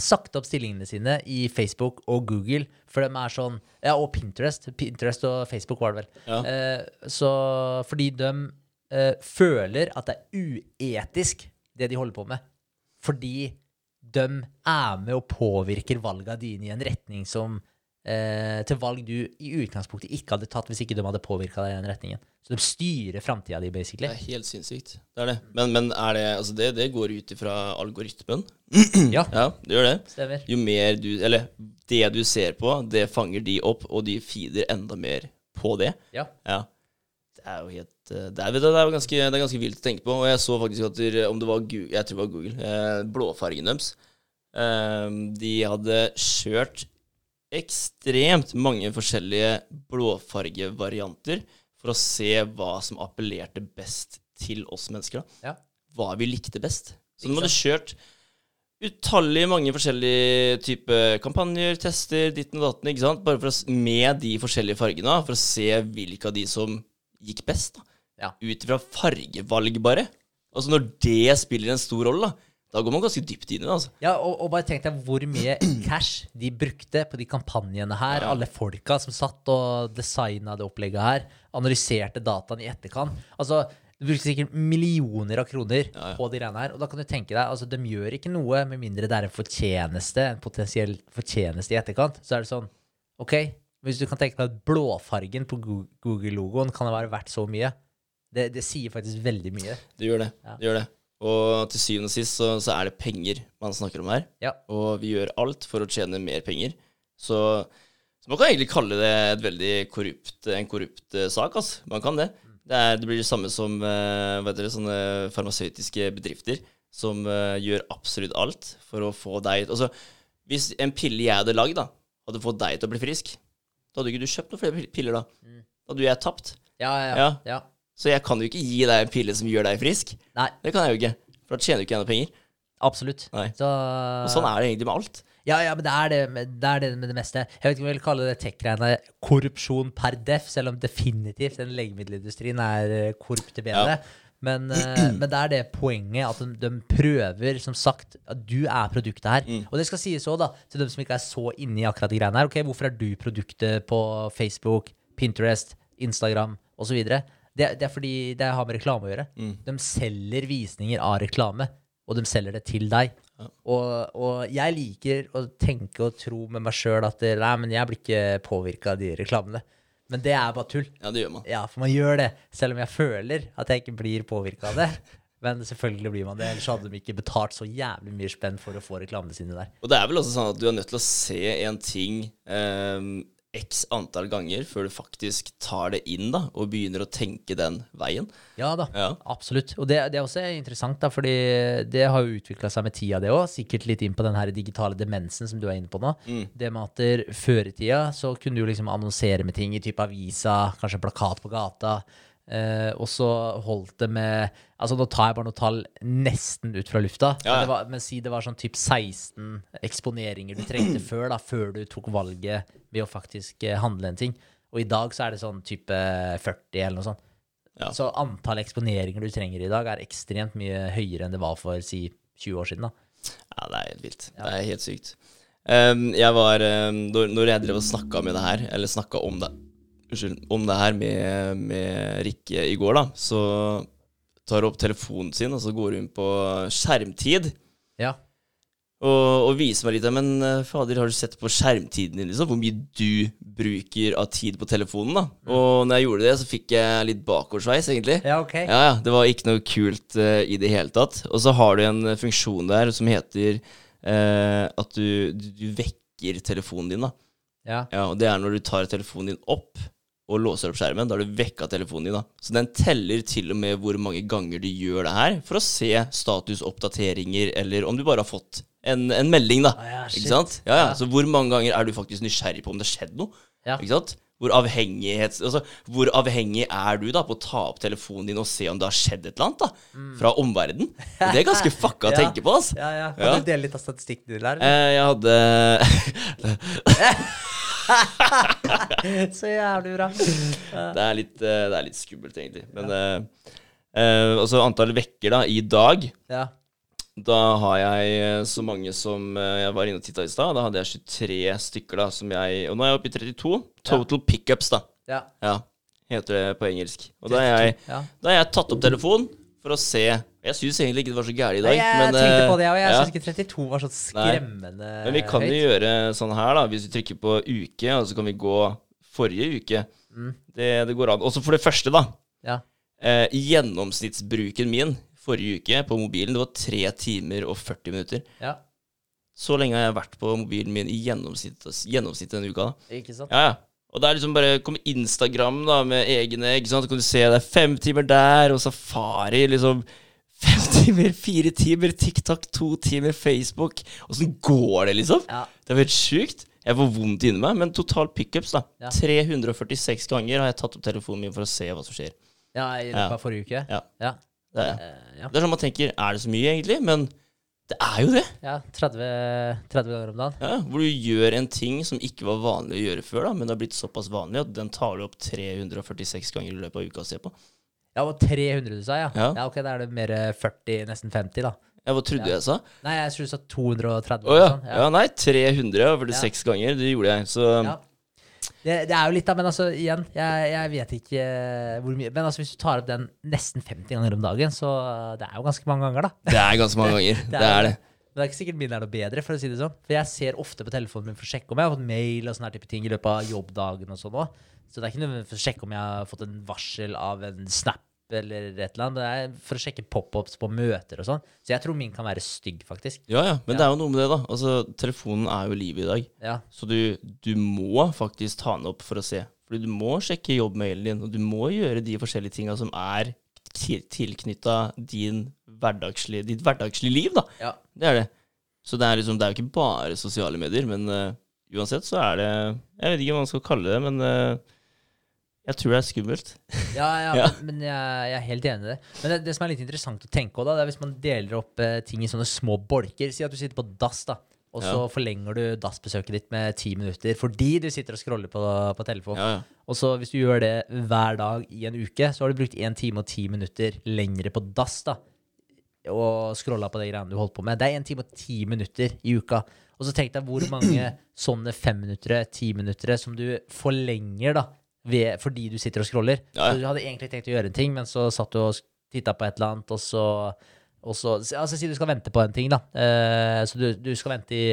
Sagt opp stillingene sine i Facebook og Google, for de er sånn Ja, og Pinterest. Pinterest og Facebook var det vel. Ja. Eh, så fordi de eh, føler at det er uetisk, det de holder på med. Fordi de er med og påvirker valga dine i en retning som eh, Til valg du i utgangspunktet ikke hadde tatt hvis ikke de hadde påvirka deg i den retningen. Så de styrer framtida di, basically. Det er helt sinnssykt. Det er det. Men, men er det Altså, det, det går ut ifra algoritmen. Ja, Ja, det gjør det. stemmer. Jo mer du Eller det du ser på, det fanger de opp, og de feeder enda mer på det. Ja. Ja. Det er jo helt eh, Det er, det er ganske, det er ganske vilt å tenke på. Og jeg så faktisk at der, om det var Google, jeg tror det var Google, eh, blåfargen deres eh, De hadde kjørt ekstremt mange forskjellige blåfargevarianter for å se hva som appellerte best til oss mennesker. Ja. Hva vi likte best. Så du måtte kjørt utallige mange forskjellige typer kampanjer, tester, ditten og datten, ikke sant? Bare for å, med de forskjellige fargene, for å se hvilke av de som gikk best. da. Ja. Ut ifra fargevalg, bare. Altså Når det spiller en stor rolle, da, da går man ganske dypt inn i det. altså. Ja, og, og bare tenk deg hvor mye cash de brukte på de kampanjene her. Alle folka som satt og designa det opplegget her. Analyserte dataen i etterkant. Altså, Du brukte sikkert millioner av kroner Ja, ja. på de greiene her. Og da kan du tenke deg, altså, de gjør ikke noe med mindre det er en fortjeneste, en potensiell fortjeneste i etterkant. Så er det sånn, ok, hvis du kan tenke deg at blåfargen på Google-logoen kan være verdt så mye. Det, det sier faktisk veldig mye. Det gjør det. Ja. det gjør det. Og til syvende og sist så, så er det penger man snakker om her. Ja. Og vi gjør alt for å tjene mer penger. Så, så man kan egentlig kalle det korrupt, en korrupt eh, sak. Altså. Man kan det. Det, er, det blir det samme som eh, hva heter sånne farmasøytiske bedrifter som eh, gjør absolutt alt for å få deg Altså, hvis en pille jeg hadde lagd, da, hadde fått deg til å bli frisk, da hadde ikke du kjøpt noen flere piller, da. Da hadde jeg tapt. Ja, ja, Ja. ja. Så jeg kan jo ikke gi deg en pille som gjør deg frisk. Nei, Det kan jeg jo ikke. For da tjener du ikke noe penger. absolutt. Så, Og sånn er det egentlig med alt. Ja, ja, men det er det, med- det er det med det meste. Jeg vet ikke om jeg vil kalle det tech-greiene korrupsjon per def, selv om definitivt den legemiddelindustrien er eh, korrupt til bedre. Ja. Men, eh, men det er det poenget at de, de prøver, som sagt, at du er produktet her. Mm. Og det skal sies òg, da, til dem som ikke er så inne i akkurat de greiene her. Ok, Hvorfor er du produktet på Facebook, Pinterest, Instagram osv.? Det, det er fordi det har med reklame å gjøre. Mm. De selger visninger av reklame, og de selger det til deg. Og, og jeg liker å tenke og tro med meg sjøl at nei, men jeg blir ikke påvirka av de reklamene. Men det er bare tull. Ja, det gjør man. Ja, for man gjør det, selv om jeg føler at jeg ikke blir påvirka av det. Men selvfølgelig blir man det, ellers hadde de ikke betalt så jævlig mye spenn for å få reklamene sine der. Og det er vel også sånn at du er nødt til å se en ting eh, x antall ganger før du faktisk tar det inn da, og begynner å tenke den veien. Ja da, Ja. absolutt. Og det, det er også interessant, da, fordi det har jo utvikla seg med tida, det òg. Sikkert litt inn på den her digitale demensen som du er inne på nå. Det med at der, før i tida så kunne du liksom annonsere med ting i type avisa, kanskje plakat på gata. Eh, og så holdt det med Altså Nå tar jeg bare noen tall nesten ut fra lufta. Ja, ja. Men, det var, men si det var sånn typ 16 eksponeringer du trengte før, da, før du tok valget ved å faktisk eh, handle en ting. Og i dag så er det sånn type 40 eller noe sånt. Ja. Så antall eksponeringer du trenger i dag, er ekstremt mye høyere enn det var for si 20 år siden. da. Ja, det er helt vilt. Det er helt sykt. Um, jeg var um, når jeg drev og snakka med det her, eller snakka om det Unnskyld, om det her med, med Rikke i går, da, så tar hun opp telefonen sin, og så går hun på skjermtid. Ja. Og, og viser meg litt Men eh, fader, har du sett på skjermtiden din, liksom? Hvor mye du bruker av tid på telefonen, da? Og når jeg gjorde det, så fikk jeg litt bakoversveis, egentlig. ja, ok. Ja, ja. Det var ikke noe kult uh, i det hele tatt. Og så har du en eh, funksjon der som heter uh, at du, du, du vekker telefonen din, da. Ja. Ja, og det er når du tar telefonen din opp og låser opp skjermen. Da har du vekka telefonen din, da. Så den teller til og med hvor mange ganger du gjør det her, for å se statusoppdateringer, eller om du bare har fått en, en melding, da. Ah, ja, ikke sant? Ja, ja. Så hvor mange ganger er du faktisk nysgjerrig på om det har skjedd noe? Ja. Ikke sant? Hvor, altså, hvor avhengig er du da på å ta opp telefonen din og se om det har skjedd et eller annet da, fra omverdenen? Det er ganske fucka å Mm. Ja. tenke på, altså. Ja, ja. Kan Ja. du dele litt av statistikken din der? Eh, jeg hadde Så jævlig bra. det, er litt, eh, det er litt skummelt, egentlig. Men ja. eh, altså antall vekker da, i dag Ja. Da har jeg eh, så mange som jeg var inne og titta i stad. Da hadde jeg 23 stykker, da, som jeg Og nå er jeg oppe i 32. Total pickups, da. Ja. Ja, heter det på engelsk. Og da har jeg, ja. da har jeg tatt opp telefonen for å se Jeg syns egentlig ikke det var så gærent i dag. Jeg men, tenkte eh, på det, og jeg ja. syns ikke 32 var så skremmende høyt. Men vi kan jo gjøre sånn her, da. Hvis vi trykker på uke, og så kan vi gå forrige uke. Mm. Det, det går an. Også for det første, da. Ja. Eh, gjennomsnittsbruken min forrige uke på mobilen, det var 3 timer og 40 minutter. ja. Så lenge har jeg vært på mobilen min i gjennomsnitt, gjennomsnitt denne uka. da. Ikke sant? Ja, ja. Og det er liksom bare Kom Instagram da med egne ikke sant? Så kan du se det er fem timer der, og Safari liksom Fem timer, fire timer, TikTok, to timer, Facebook. Åssen går det, liksom? Ja. Det er helt sjukt. Jeg får vondt inni meg, men total pickups, da. Ja. 346 ganger har jeg tatt opp telefonen min for å se hva som skjer. Ja, i løpet av forrige uke? Ja. Ja. Det er, Eh, ja. det er sånn man tenker, er det så mye, egentlig? Men det er jo det. ja 30, 30 ganger om dagen. Ja, hvor du gjør en ting som ikke var vanlig å gjøre før, da, men det har blitt såpass vanlig at den tar du opp 346 ganger i løpet av uka å se på. Ja, og 300 du sa, ja. Ja. ja. ok, da er det mer eh, 40, nesten 50, da. Ja, hva trodde Ja. jeg sa? Nei, jeg trodde du sa 230. Å ja. eller sånn. ja. Nei, 346 ganger. Det gjorde jeg. Så Ja. Det, det er jo litt da, men altså, igjen, jeg, jeg vet ikke eh, hvor mye Men altså, hvis du tar opp den nesten 50 ganger om dagen, så eh, det er jo ganske mange ganger, da. det er ganske mange ganger. det er det. Men det er ikke sikkert min er noe bedre, for å si det sånn. For jeg ser ofte på telefonen min for å sjekke om jeg har fått mail og sånne type ting i løpet av jobbdagen og sånn òg. Så det er ikke nødvendig for å sjekke om jeg har fått en varsel av en snap eller et eller annet. Det for å sjekke pop-ups på møter og sånn. Så jeg tror min kan være stygg, faktisk. Ja, ja. Men Ja. det er jo noe med det, da. Altså, telefonen er jo livet i dag. Ja. Så du, du må faktisk ta den opp for å se. Fordi du må sjekke jobbmailen din, og du må gjøre de forskjellige tinga som er til, tilknytta ditt hverdagslige liv, da. Ja. Det er det. Så det er liksom, det er jo ikke bare sosiale medier, men uh, uansett så er det Jeg vet ikke hva man skal kalle det, men eh, jeg tror det er skummelt. Ja, ja, Ja. men, jeg, jeg er helt enig i det. Men det, det som er litt interessant å tenke på, da, det er hvis man deler opp eh, ting i sånne små bolker. Si at du sitter på dass, da. Og så forlenger du dassbesøket ditt med ti minutter fordi du sitter og scroller på, på telefonen. Og så hvis du gjør det hver dag i en uke, så har du brukt én time og ti minutter lengre på dass, da. Og scrolla på de greiene du holdt på med. Det er én time og ti minutter i uka. Og så tenk deg hvor mange sånne femminuttere, timinuttere som du forlenger, da. Ved, fordi du sitter og scroller. Ja. Så du hadde egentlig tenkt å gjøre en ting, men så satt du og titta på et eller annet, og så, og så Altså si du skal vente på en ting, da. Uh, så du, du skal vente i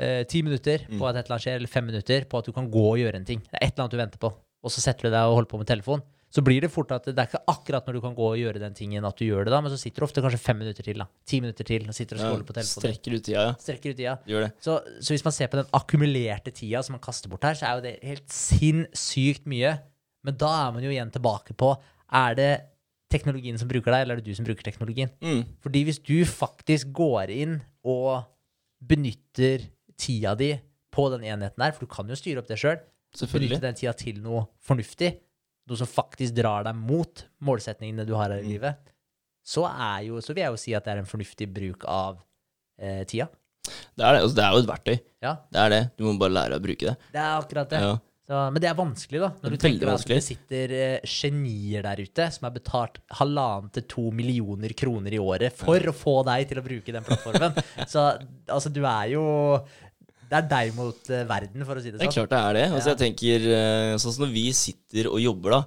eh, ti minutter Mm. på at et eller annet skjer, eller fem minutter på at du kan gå og gjøre en ting. Det er et eller annet du venter på. Og så setter du deg og holder på med telefon. Så blir det fort at det er ikke akkurat når du kan gå og gjøre den tingen at du gjør det, da, men så sitter du ofte kanskje fem minutter til, da. Ti minutter til, og sitter og scroller på telefonen. Strekker ut tida, ja. Strekker ut tida. Gjør det. Så, så hvis man ser på den akkumulerte tida som man kaster bort her, så er jo det helt sinnssykt mye. Men da er man jo igjen tilbake på Er det teknologien som bruker deg, eller er det du som bruker teknologien? Mm. Fordi hvis du faktisk går inn og benytter tida di på den enheten der, for du kan jo styre opp det sjøl, benytte den tida til noe fornuftig, noe som faktisk drar deg mot målsetningene du har her i Mm. livet, så, jo, så vil jeg jo si at det er en fornuftig bruk av eh, tida. Det er det. Altså, det er jo et verktøy. Ja, Det er det. Du må bare lære å bruke det. det er akkurat det. Ja. Så, men det er vanskelig, da. Når du er tenker at det sitter eh, genier der ute som er betalt halvannen til to millioner kroner i året for å få deg til å bruke den plattformen. Så altså, du er jo Det er deg mot eh, verden, for å si det sånn. Det er sånn. klart det er det. Altså, jeg tenker, eh, sånn som når vi sitter og jobber, da.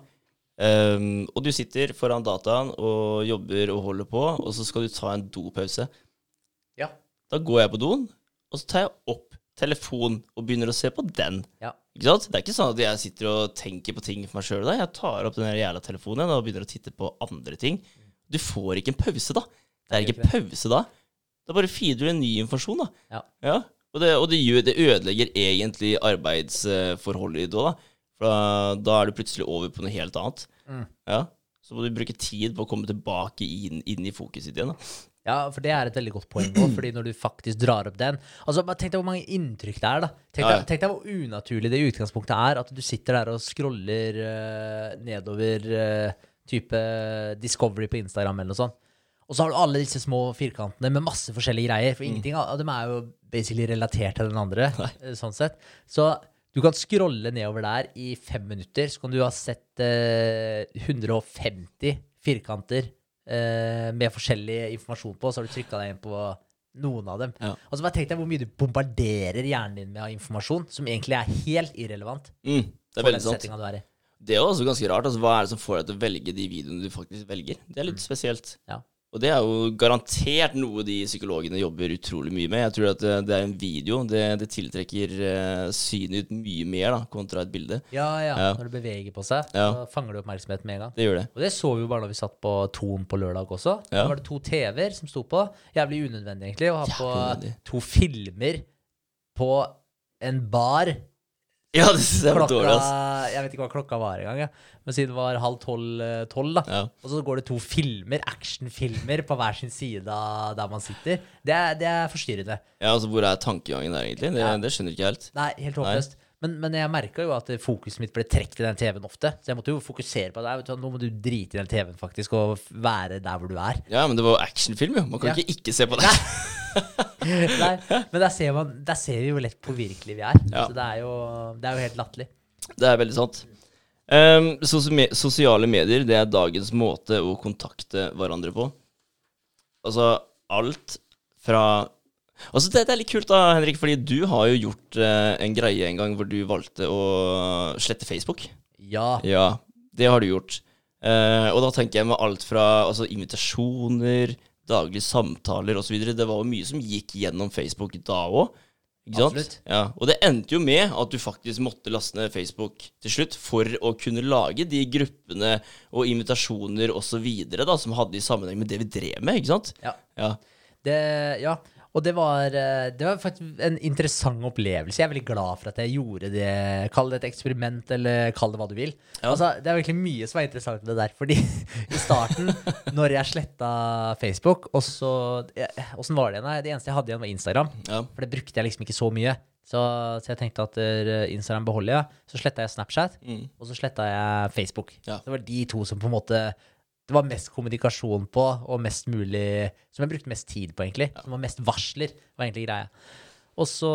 Um, og du sitter foran dataen og jobber og holder på, og så skal du ta en dopause. Ja. Da går jeg på doen, og så tar jeg opp telefonen og begynner å se på den. Ja. Ikke sant? Det er ikke sånn at jeg sitter og tenker på ting for meg sjøl. Jeg tar opp den jævla telefonen og begynner å titte på andre ting. Du får ikke en pause da. Det er ikke pause da. Da bare feeder du en ny informasjon, da. Ja. Ja. Og, det, og det, gjør, det ødelegger egentlig arbeidsforholdet ditt òg, da. For da, er du plutselig over på noe helt annet. Mm. Ja. Så må du bruke tid på å komme tilbake inn, inn i fokuset ditt igjen. da. Ja, for det er et veldig godt poeng også, fordi når du faktisk drar opp den Altså, Tenk deg hvor mange inntrykk det er, da. Tenk deg, tenk deg hvor unaturlig det i utgangspunktet er at du sitter der og scroller uh, nedover uh, type Discovery på Instagram eller noe sånt. Og så har du alle disse små firkantene med masse forskjellige greier, Mm. for ingenting av dem er jo basically relatert til den andre. Nei. sånn sett. Så du kan scrolle nedover der i fem minutter, så kan du ha sett eh, 150 firkanter eh, med forskjellig informasjon på, så har du trykka deg inn på noen av dem. Ja. Og så bare tenk deg hvor mye du bombarderer hjernen din med informasjon som egentlig er helt irrelevant Mm, det er veldig sant. du er i. Det er jo også ganske rart. Altså, hva er det som får deg til å velge de videoene du faktisk velger? Det er litt spesielt. Ja. Og det er jo garantert noe de psykologene jobber utrolig mye med. Jeg tror at det, det er en video. Det, det tiltrekker uh, synet ut mye mer da, kontra et bilde. Ja, ja, Ja. Når det beveger på seg, Ja. så fanger du oppmerksomhet med en gang. Det gjør det. Og det så vi jo bare når vi satt på Ton på lørdag også. Ja. Da var det to TV-er som sto på. Jævlig unødvendig, egentlig, å ha på to filmer på en bar Ja, det synes jeg var klokka dårlig, ass. Jeg vet ikke hva klokka var engang, ja. men siden det var halv tolv, eh, tolv da. Ja. Og så går det to filmer, actionfilmer, på hver sin side der man sitter. Det er, det er forstyrrende. ja, altså hvor er tankegangen der, egentlig? Det, det skjønner jeg ikke helt. Nei, helt håpløst. Men, men jeg merka jo at fokuset mitt ble trukket i den TV-en ofte. Så jeg måtte jo fokusere på det. Vet du, nå må du drite i den TV-en faktisk, og være der hvor du er. Ja, men det var jo actionfilm, jo. Man kan Ja. ikke ikke se på det. Nei, men der ser, man, der ser vi jo lett hvor virkelig vi er. Ja. Så det er, jo, det er jo helt latterlig. Det er veldig sant. Um, sosi- sosiale medier det er dagens måte å kontakte hverandre på. Altså alt fra Altså Det, det er litt kult, da, Henrik, fordi du har jo gjort eh, en greie en gang hvor du valgte å slette Facebook. Ja. Ja, det har du gjort. Eh, og da tenker jeg med alt fra altså, invitasjoner, daglige samtaler osv. Det var jo mye som gikk gjennom Facebook da òg. Absolutt. Ja, og det endte jo med at du faktisk måtte laste ned Facebook til slutt for å kunne lage de gruppene og invitasjoner osv. som hadde i sammenheng med det vi drev med. ikke sant? Ja. Ja. Det, ja. Og det var, eh, det var faktisk en interessant opplevelse. Jeg er veldig glad for at jeg gjorde det. Kall det et eksperiment, eller kall det hva du vil. Ja. Altså, det er virkelig mye som er interessant med det der. Fordi i starten, når jeg sletta Facebook, og så Åssen var det igjen? Det eneste jeg hadde igjen, var Instagram. ja. For det brukte jeg liksom ikke så mye. Så, så jeg tenkte at eh, Instagram beholder jeg. Så sletta jeg Snapchat, Mm. og så sletta jeg Facebook. Ja. Det var de to som på en måte det var mest kommunikasjon på, og mest mulig Som jeg brukte mest tid på, egentlig. Som var mest varsler, var egentlig greia. Og så,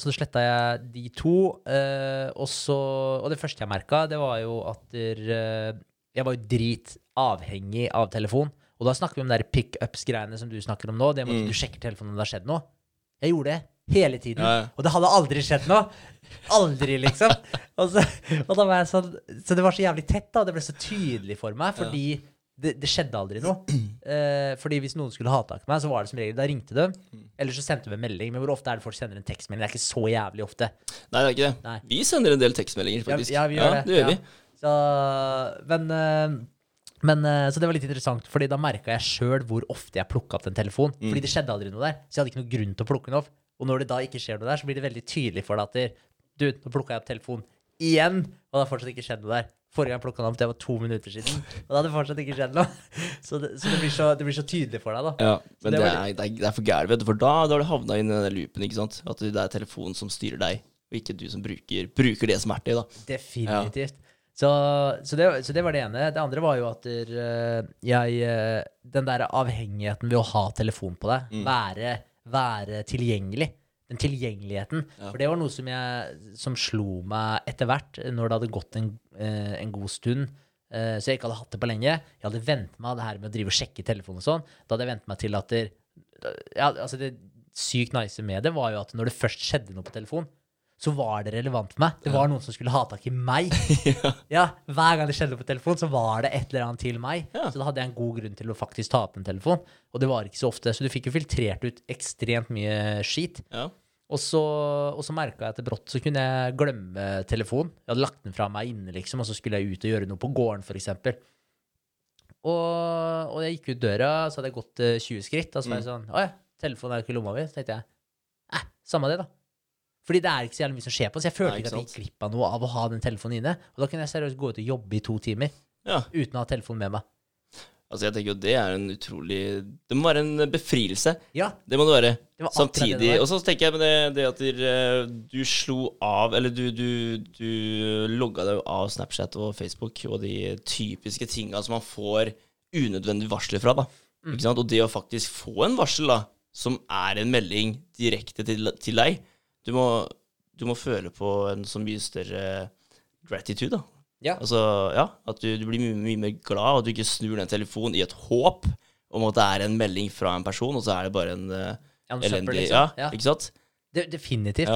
så sletta jeg de to. eh, og, så, og det første jeg merka, det var jo at der, eh, jeg var jo dritavhengig av telefon. Og da snakker vi om de pickups-greiene som du snakker om nå. Det med at du sjekker telefonen om det har skjedd noe. Jeg gjorde det hele tiden. Ja, ja. Og det hadde aldri skjedd noe. Aldri, liksom. Og, så, og da var jeg sånn Så det var så jævlig tett, da. Det ble så tydelig for meg, fordi det, det skjedde aldri noe. Eh, fordi hvis noen skulle ha tak i meg, så var det som regel Da ringte de, eller så sendte de en melding. Men hvor ofte er det folk sender en tekstmelding? Det er ikke så jævlig ofte. Nei, det er ikke det. Nei. Vi sender en del tekstmeldinger, faktisk. ja, vi gjør det. det gjør ja. vi. Så, men, eh, men eh, Så det var litt interessant, Fordi da merka jeg sjøl hvor ofte jeg plukka opp den telefonen. Mm. Fordi det skjedde aldri noe der. Så jeg hadde ikke noe grunn til å plukke den opp. Og når det da ikke skjer noe der, så blir det veldig tydelig for deg at du, nå plukka jeg opp telefonen igjen, og det har fortsatt ikke skjedd noe der. Forrige gang plukka han opp, det var to minutter siden, og det hadde fortsatt ikke skjedd noe. Så det, så det, blir, så, det blir så tydelig for deg, da. Ja, men det det, var er, det, er, for gærent, vet du. For da, da har du havna inn i den loopen, ikke sant. At det er telefonen som styrer deg, og ikke du som bruker, bruker det som verktøy, da. Definitivt. Så, så, det, så det var det ene. Det andre var jo at eh, jeg eh, Den der avhengigheten ved å ha telefon på deg, Mm. være, være tilgjengelig. Den tilgjengeligheten. Ja. For det var noe som, jeg, som slo meg etter hvert, når det hadde gått en, eh, en god stund. eh, Så jeg ikke hadde hatt det på lenge. Jeg hadde vent meg det her med å drive og sjekke telefonen og sånn. Da hadde jeg vent meg til at der, ja, altså det sykt nice med det var jo at når det først skjedde noe på telefon, så var det relevant for meg. Det var noen som skulle ha tak i meg. ja, Hver gang det skjedde på telefon, så var det et eller annet til meg. Ja. Så da hadde jeg en god grunn til å faktisk ta opp en telefon. Og det var ikke så ofte. Så du fikk jo filtrert ut ekstremt mye skit. Ja. Og så, og så merka jeg etter brått så kunne jeg glemme telefonen. Jeg hadde lagt den fra meg inne, liksom, og så skulle jeg ut og gjøre noe på gården, f.eks. Og, og jeg gikk ut døra, så hadde jeg gått eh, 20 skritt, og så var jeg sånn Å ja, telefonen er ikke i lomma mi. Så tenkte jeg eh, samme det, da. Fordi det er ikke så jævlig mye som skjer på, så jeg følte Nei, ikke ikke at jeg gikk glipp av noe av å ha den telefonen inne. Og da kunne jeg seriøst gå ut og jobbe i to timer ja. uten å ha telefonen med meg. Altså, jeg tenker jo det er en utrolig Det må være en befrielse. Ja, Det må det være. det var Samtidig. Og så tenker jeg med det, det at dere, eh, du slo av Eller du, du, du logga deg av Snapchat og Facebook og de typiske tinga som man får unødvendige varsler fra. da Mm. Ikke sant? Og det å faktisk få en varsel da som er en melding direkte til, til deg du må, du må føle på en så mye større gratitude. da Ja. Altså, ja, At du, du blir mye, mye mer glad, og at du ikke snur den telefonen i et håp om at det er en melding fra en person, og så er det bare en uh, Ja, elendig liksom. ja, Ja. ikke sant? De, definitivt.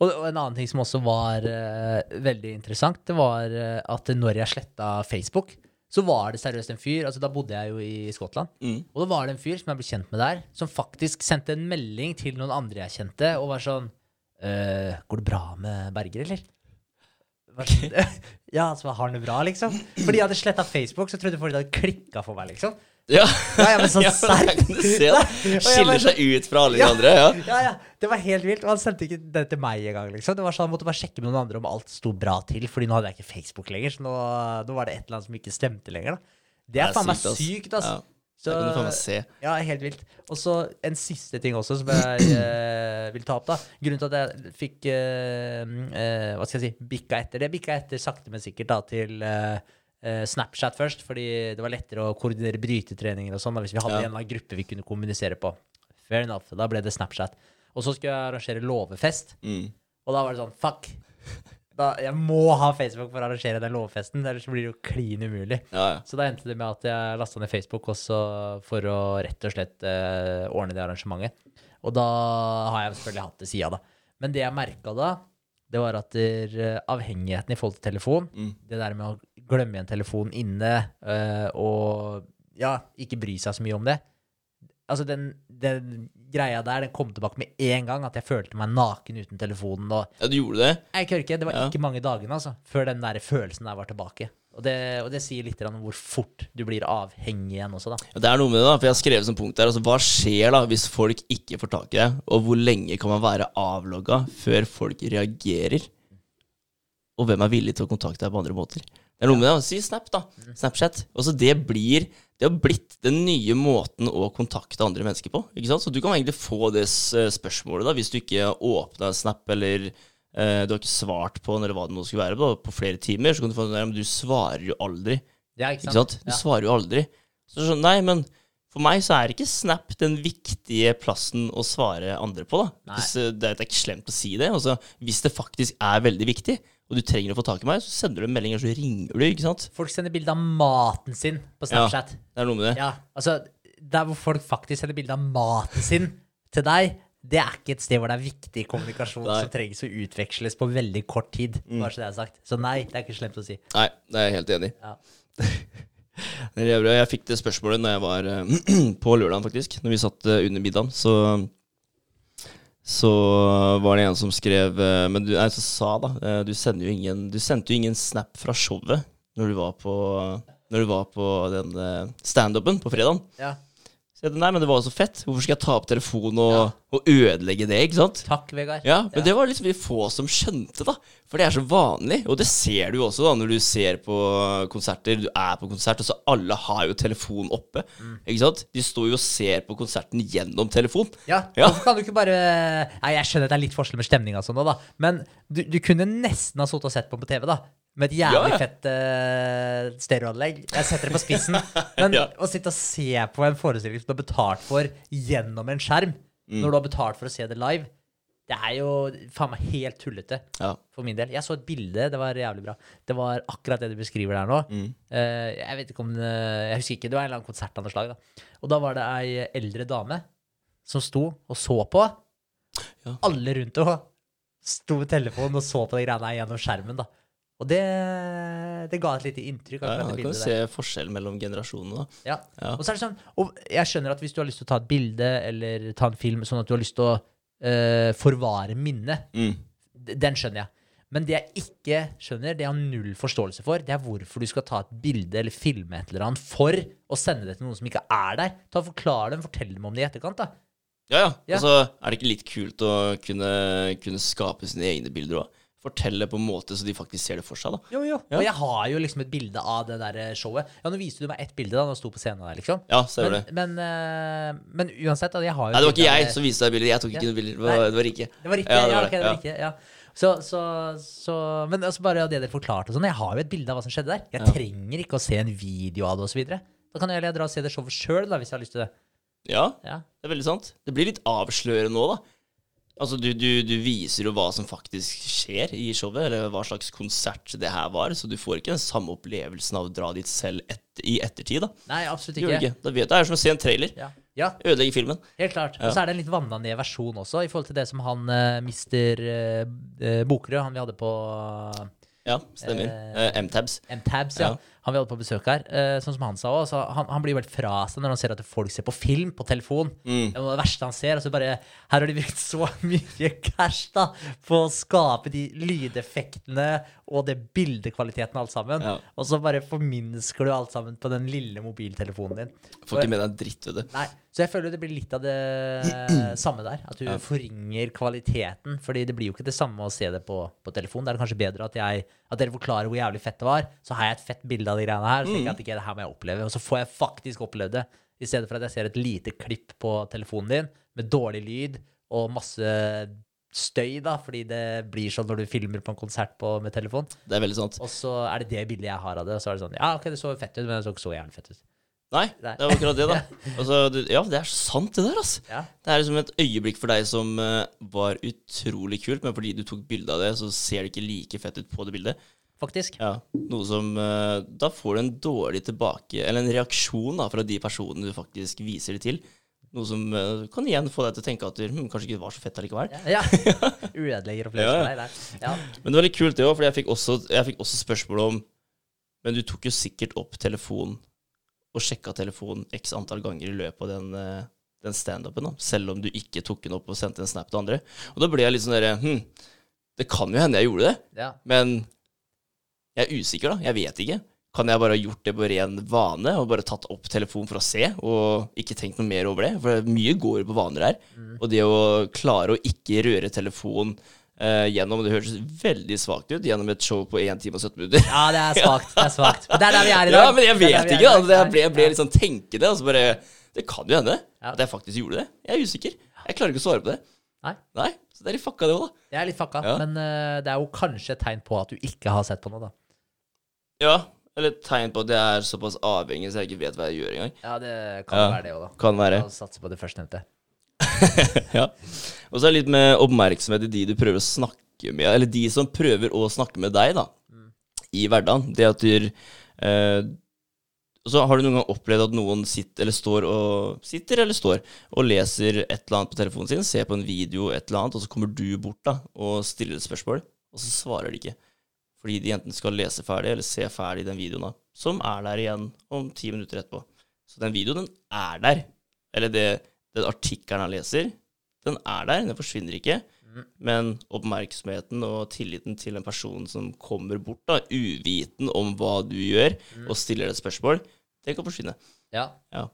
Og, og en annen ting som også var uh, veldig interessant, det var uh, at når jeg sletta Facebook, så var det seriøst en fyr altså Da bodde jeg jo i Skottland. Mm. Og da var det en fyr som jeg ble kjent med der, som faktisk sendte en melding til noen andre jeg kjente, og var sånn «Øh, Går det bra med Berger, eller? Ja, så har han det bra, liksom? Fordi jeg hadde sletta Facebook, så trodde folk det hadde klikka for meg, liksom. Ja, Ja, men sånn ja, serr. Skiller seg ut fra alle de Ja. andre. Ja. Ja, ja. Det var helt vilt. Og han sendte ikke det til meg engang. Liksom. Det var sånn, Han måtte bare sjekke med noen andre om alt sto bra til, Fordi nå hadde jeg ikke Facebook lenger. Så nå, nå var det et eller annet som ikke stemte lenger. Da. Det Det er er faen meg sykt, ass. Ja, Det kan du se. Ja, helt vilt. Og så en siste ting også som jeg eh, vil ta opp. da Grunnen til at jeg fikk eh, eh, Hva skal jeg si bikka etter det. Bikka etter sakte, men sikkert da til eh, eh, Snapchat først, fordi det var lettere å koordinere brytetreninger og sånn hvis vi hadde Ja. en eller annen gruppe vi kunne kommunisere på. Fair enough. Da ble det Snapchat. Og så skulle jeg arrangere låvefest, Mm. og da var det sånn Fuck. Da, jeg må ha Facebook for å arrangere den lovfesten, ellers blir det jo klin umulig. Ja, ja. Så da endte det med at jeg lasta ned Facebook også for å rett og slett eh, ordne det arrangementet. Og da har jeg selvfølgelig hatt det sida, da. Men det jeg merka da, det var at der, eh, avhengigheten i forhold til telefon, Mm. det der med å glemme igjen telefonen inne eh, og ja, ikke bry seg så mye om det Altså, den, den greia der, den kom tilbake med en gang, at jeg følte meg naken uten telefonen. og ja, du gjorde det? jeg kødder ikke. Det var Ja. ikke mange dagene altså, før den der følelsen der var tilbake. Og det, og det sier litt om hvor fort du blir avhengig igjen også, da. Ja, Det er noe med det, da, for jeg har skrevet som punkt der. Altså, hva skjer da hvis folk ikke får tak i deg? Og hvor lenge kan man være avlogga før folk reagerer? Og hvem er villig til å kontakte deg på andre måter? Det er noe med det. Si Snap, da. Snapchat. Også det blir Det har blitt den nye måten å kontakte andre mennesker på. Ikke sant? Så du kan egentlig få det spørsmålet da, hvis du ikke åpna Snap, eller eh, du har ikke svart på eller hva det nå skulle være, på, på flere timer, så kan du få den der, men du svarer jo aldri. Ja, ikke sant? Ikke sant? Du Ja. svarer jo aldri. Så sånn, nei, men for meg så er ikke Snap den viktige plassen å svare andre på, da. Hvis, eh, det er det er ikke slemt å si det. Altså, hvis det faktisk er veldig viktig, og du trenger å få tak i meg, så sender du en melding, eller så ringer du, ikke sant? Folk sender bilde av maten sin på Snapchat. Ja, Det er noe med det. Ja, altså, Der hvor folk faktisk sender bilde av maten sin til deg, det er ikke et sted hvor det er viktig kommunikasjon Nei. som trengs å utveksles på veldig kort tid. Bare så det er sagt. Så nei, det er ikke slemt å si. Nei, det er jeg helt enig i. Ja. Jeg fikk det spørsmålet når jeg var eh, på lørdagen, faktisk. Når vi satt eh, under middagen. Så, så var det en som skrev eh, Men du, nei, så sa da eh, Du, jo ingen, sendte jo ingen snap fra showet når du var på, når du var på den eh, standupen på fredagen. Ja. Så nei, men det var jo så fett. Hvorfor skal jeg ta opp telefonen og, og ødelegge det, ikke sant? Takk, Vegard. Ja, men det var liksom de få som skjønte, da. For det er så vanlig. Og det ser du jo også da når du ser på konserter. Du er på konsert, og så alle har jo telefonen oppe. Mm. Ikke sant? De står jo og ser på konserten gjennom telefon. Ja, Ja. Hvorfor kan du ikke bare Nei, Jeg skjønner at det er litt forskjell med stemninga, sånn, da. men du, du kunne nesten ha sittet og sett på på TV, da. Med et jævlig Ja, fett uh, stereoanlegg. Jeg setter det på spissen. Men Ja. å sitte og se på en forestilling som du har betalt for gjennom en skjerm, Mm. når du har betalt for å se det live, det er jo faen meg helt tullete. Ja. For min del. Jeg så et bilde, det var jævlig bra. Det var akkurat det du beskriver der nå. Mm. Uh, jeg vet ikke om eh, Jeg husker ikke, det var en eller annen konsert av noe slag. Da. Og da var det ei eldre dame som sto og så på. Ja. Alle rundt henne sto med telefonen og så på de greiene gjennom skjermen. da. Og det, det ga et lite inntrykk. Ja, ja, da kan du se der. forskjellen mellom generasjonene. Ja. Ja. Og så er det sånn, og jeg skjønner at hvis du har lyst til å ta et bilde eller ta en film sånn at du har lyst til å uh, forvare minnet, Mm. Den skjønner jeg. Men det jeg ikke skjønner, det jeg har null forståelse for, det er hvorfor du skal ta et bilde eller filme et eller annet for å sende det til noen som ikke er der. Ta og Forklar dem, fortell dem om det i etterkant. da. Ja, ja. Ja. Og så er det ikke litt kult å kunne, kunne skape sine egne bilder òg. Fortelle på en måte så de faktisk ser det for seg, da. Jo, jo. Ja. Og jeg har jo liksom et bilde av det der eh, showet. Ja, nå viste du meg ett bilde da når du sto på scenen der, liksom. Ja, ser Men, det. men, eh, men uansett, da, jeg har jo Nei, det var ikke jeg som viste deg bildet. Jeg tok ikke Ja. noe bilder. Det var, det var Rikke. Det var riktig. Ja, det var det det, var ja. riktig. Ja. Så, så, så Men altså bare det dere forklarte og sånn, jeg har jo et bilde av hva som skjedde der. Jeg trenger ikke å se en video av det osv. Da kan jeg heller dra og se det showet sjøl, hvis jeg har lyst til det. Ja, Ja. det er veldig sant. Det blir litt avslørende nå, da. Altså, du, du, du viser jo hva som faktisk skjer i showet, eller hva slags konsert det her var, så du får ikke den samme opplevelsen av å dra dit selv et, i ettertid, da. Nei, absolutt ikke. ikke. Da vet du, det er som å se en trailer. Ja. ja, Ødelegge filmen. helt klart. Ja. Og så er det en litt vanna ned versjon også, i forhold til det som han uh, mister uh, Bokerød, han vi hadde på Ja, stemmer. Uh, Eh, M-tabs. M-Tabs, ja. Ja. Han vi hadde på besøk her. eh, sånn som han sa òg. Han, han blir jo helt fra seg når han ser at folk ser på film på telefon. Mm. Det er det verste han ser. Og så bare Her har de brukt så mye cash da på å skape de lydeffektene og det bildekvaliteten alt sammen. Ja. Og så bare forminsker du alt sammen på den lille mobiltelefonen din. Får ikke med deg dritt ved det. Nei, Så jeg føler det blir litt av det samme der. At du Ja. forringer kvaliteten. Fordi det blir jo ikke det samme å se det på, på telefon. Det er kanskje bedre at, jeg, at dere forklarer hvor jævlig fett det var. Så har jeg et fett bilde av de greiene her. Så tenker jeg at ikke det her må jeg oppleve. Og så får jeg faktisk opplevd det. I stedet for at jeg ser et lite klipp på telefonen din med dårlig lyd og masse støy, da, fordi det blir sånn når du filmer på en konsert på, med telefon. Det er veldig sant. Og så er det det bildet jeg har av det. Og så er det sånn Ja, OK, det så fett ut, men det så ikke så jævlig fett ut. Nei, det er akkurat det, da. Altså, du, ja, det er sant, det der, altså. Ja. Det er liksom et øyeblikk for deg som uh, var utrolig kult, men fordi du tok bilde av det, så ser det ikke like fett ut på det bildet. Faktisk. Ja, noe som uh, Da får du en dårlig tilbake Eller en reaksjon da fra de personene du faktisk viser det til. Noe som uh, kan igjen få deg til å tenke at hm, kanskje ikke det var så fett allikevel. Ja. Ødelegger opplevelsen. Ja, ja. deg der. Ja. Men det var litt kult, det òg, for jeg fikk, også, jeg fikk også spørsmål om Men du tok jo sikkert opp telefonen og sjekka telefonen x antall ganger i løpet av den, eh, den standupen, selv om du ikke tok den opp og sendte en snap til andre. Og da ble jeg litt sånn derre Hm, det kan jo hende jeg gjorde det, ja. men jeg er usikker, da. Jeg vet ikke. Kan jeg bare ha gjort det på ren vane og bare tatt opp telefonen for å se, og ikke tenkt noe mer over det? For mye går på vaner her. Og det å klare å ikke røre telefonen eh, gjennom Det høres veldig svakt ut gjennom et show på 1 time og 17 minutter. ja, det er svakt. Det er svakt. Men det er der vi er i dag. Ja, men jeg vet ikke. da. Altså, jeg ble, jeg ble litt sånn tenkende. Altså bare, det kan jo hende Ja. at jeg faktisk gjorde det. Jeg er usikker. Jeg klarer ikke å svare på det. Nei. Nei, Så det er litt fucka, det òg, da. Det er litt fucka, Ja. men uh, det er jo kanskje et tegn på at du ikke har sett på noe, da. Ja, eller et tegn på at jeg er såpass avhengig så jeg ikke vet hva jeg gjør engang. Ja, det kan Ja. være det òg, da. Kan være. La satse på det førstnevnte. ja. Og så er det litt med oppmerksomhet i de du prøver å snakke med, eller de som prøver å snakke med deg, da, i hverdagen. Det at du eh, Så har du noen gang opplevd at noen sitter eller står og Sitter eller står og leser et eller annet på telefonen sin, ser på en video, et eller annet, og så kommer du bort da og stiller et spørsmål, og så svarer de ikke. Fordi de enten skal lese ferdig eller se ferdig den videoen, da, som er der igjen om ti minutter etterpå. Så den videoen, den er der. Eller det, den artikkelen han leser, den er der, den forsvinner ikke. Men oppmerksomheten og tilliten til en person som kommer bort, da, uviten om hva du gjør, og stiller deg et spørsmål, det kan forsvinne. Ja. Ja.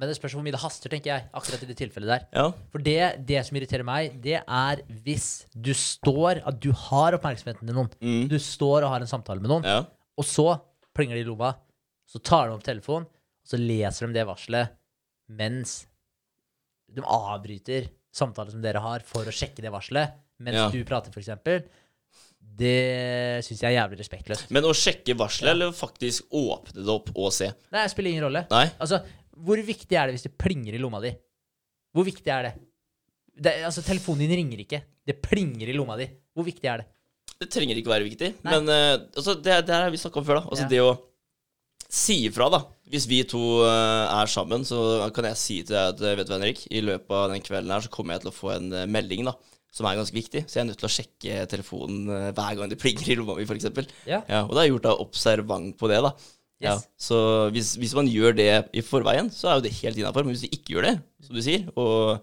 Men det spørs hvor mye det haster, tenker jeg, akkurat i det tilfellet der. Ja. For det, det som irriterer meg, det er hvis du står At du har oppmerksomheten til noen. Mm. Du står og har en samtale med noen, ja. og så plinger de i lomma. Så tar de opp telefonen, og så leser de det varselet mens de avbryter samtalen som dere har, for å sjekke det varselet mens Ja. du prater, f.eks. det syns jeg er jævlig respektløst. Men å sjekke varselet, eller faktisk åpne det opp og se? Nei, det spiller ingen rolle. Nei? Altså, hvor viktig er det hvis det plinger i lomma di? Hvor viktig er det? det altså, telefonen din ringer ikke. Det plinger i lomma di. Hvor viktig er det? Det trenger ikke være viktig. Nei. Men uh, altså, det, det her har vi snakka om før, da. Altså, Ja. Det å si ifra, da. Hvis vi to eh, er sammen, så kan jeg si til deg at eh, vet du Henrik, i løpet av den kvelden her så kommer jeg til å få en eh, melding da, som er ganske viktig. Så jeg er nødt til å sjekke telefonen hver gang det plinger i lomma mi, f.eks. Ja. Ja, og da har jeg gjort deg observant på det, da. Ja, så hvis, hvis man gjør det i forveien, så er jo det helt innafor. Men hvis du ikke gjør det, som du sier, og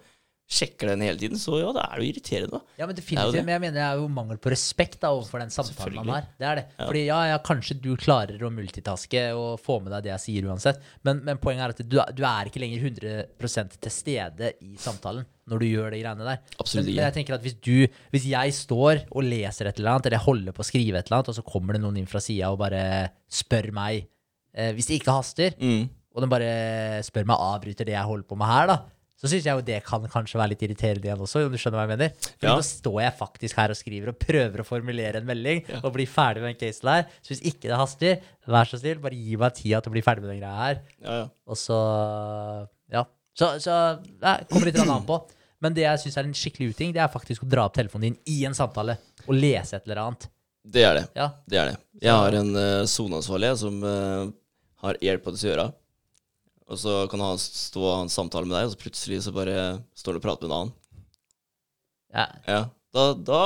sjekker den hele tiden, så ja, da er det jo irriterende. Ja, men Det definitivt. det. Men jeg mener det er jo mangel på respekt da, overfor den samtalen man har. Det er det. Ja. Fordi ja, ja, kanskje du klarer å multitaske og få med deg det jeg sier uansett, men, men poenget er at du, du er ikke lenger 100 til stede i samtalen når du gjør de greiene der. Absolutt men, ikke. men jeg tenker at hvis du, hvis jeg står og leser et eller annet, eller jeg holder på å skrive et eller annet, og så kommer det noen inn fra sida og bare spør meg eh, Hvis det ikke haster, Mm. og den bare spør meg avbryter det jeg holder på med her, da, så syns jeg jo det kan kanskje være litt irriterende igjen også, om du skjønner hva jeg mener. For Ja. da står jeg faktisk her og skriver og prøver å formulere en melding og bli ferdig med den casen her. Så hvis ikke det haster, vær så snill, bare gi meg tida til å bli ferdig med den greia her. Ja, ja. Og så Ja. Så, så ja, kommer litt an på. Men det jeg syns er en skikkelig uting, det er faktisk å dra opp telefonen din i en samtale og lese et eller annet. Det er det. Ja. Det er det. Jeg har en uh, soneansvarlig som uh, har hjelp på disse øra. Og så kan han stå og ha en samtale med deg, og så plutselig så bare står du og prater med en annen. Ja. Ja, da, da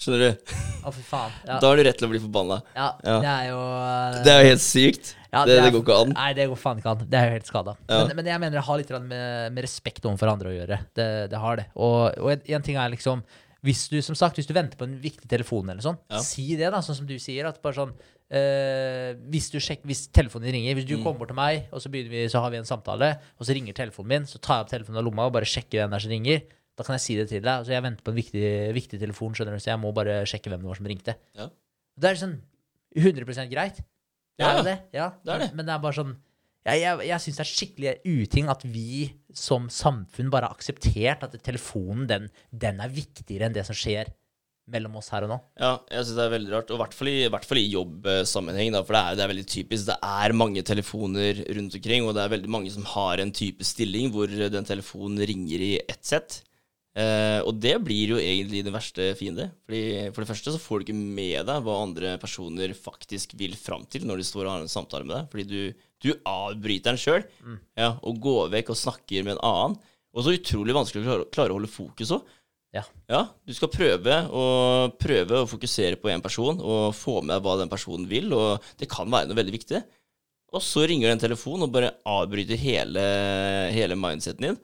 skjønner du. Å, fy faen. Ja. Da har du rett til å bli forbanna. ja. Ja. Det er jo uh, Det er jo helt sykt. Ja, det, det, er- går ikke an. Nei, det går faen ikke an. Det er jo helt skada. Men, men jeg mener det har litt med, med respekt overfor andre å gjøre. Det, det har det. Og, en ting er liksom hvis du som sagt, hvis du venter på en viktig telefon, eller sånn, Ja. si det, da, sånn som du sier. at bare sånn, eh, hvis, du sjekker, hvis telefonen din ringer Hvis du Mm. kommer bort til meg, og så, vi, så har vi en samtale, og så ringer telefonen min, så tar jeg opp telefonen av lomma og bare sjekker hvem det er som ringer. Da kan jeg si det til deg. Altså, jeg venter på en viktig, viktig telefon, skjønner du, så jeg må bare sjekke hvem det var som ringte. Ja. Det er sånn 100 greit. Det Ja, er jo det. Ja. Det er det. Men det er bare sånn Jeg, jeg, jeg syns det er skikkelig uting at vi som samfunn bare har akseptert at telefonen, den, den er viktigere enn det som skjer mellom oss her og nå. Ja, jeg syns det er veldig rart. Og i hvert fall i, hvert fall i jobbsammenheng, for det er, det er veldig typisk. Det er mange telefoner rundt omkring, og det er veldig mange som har en type stilling hvor den telefonen ringer i ett sett. Eh, og det blir jo egentlig det verste fiende. Fordi For det første så får du ikke med deg hva andre personer faktisk vil fram til når de står og har en samtale med deg. Fordi du, du avbryter den sjøl, ja, og går vekk og snakker med en annen. Og så utrolig vanskelig å klare, klare å holde fokus òg. Ja. Ja, du skal prøve å, prøve å fokusere på én person og få med deg hva den personen vil, og det kan være noe veldig viktig. Og så ringer det en telefon og bare avbryter hele, hele mindseten din,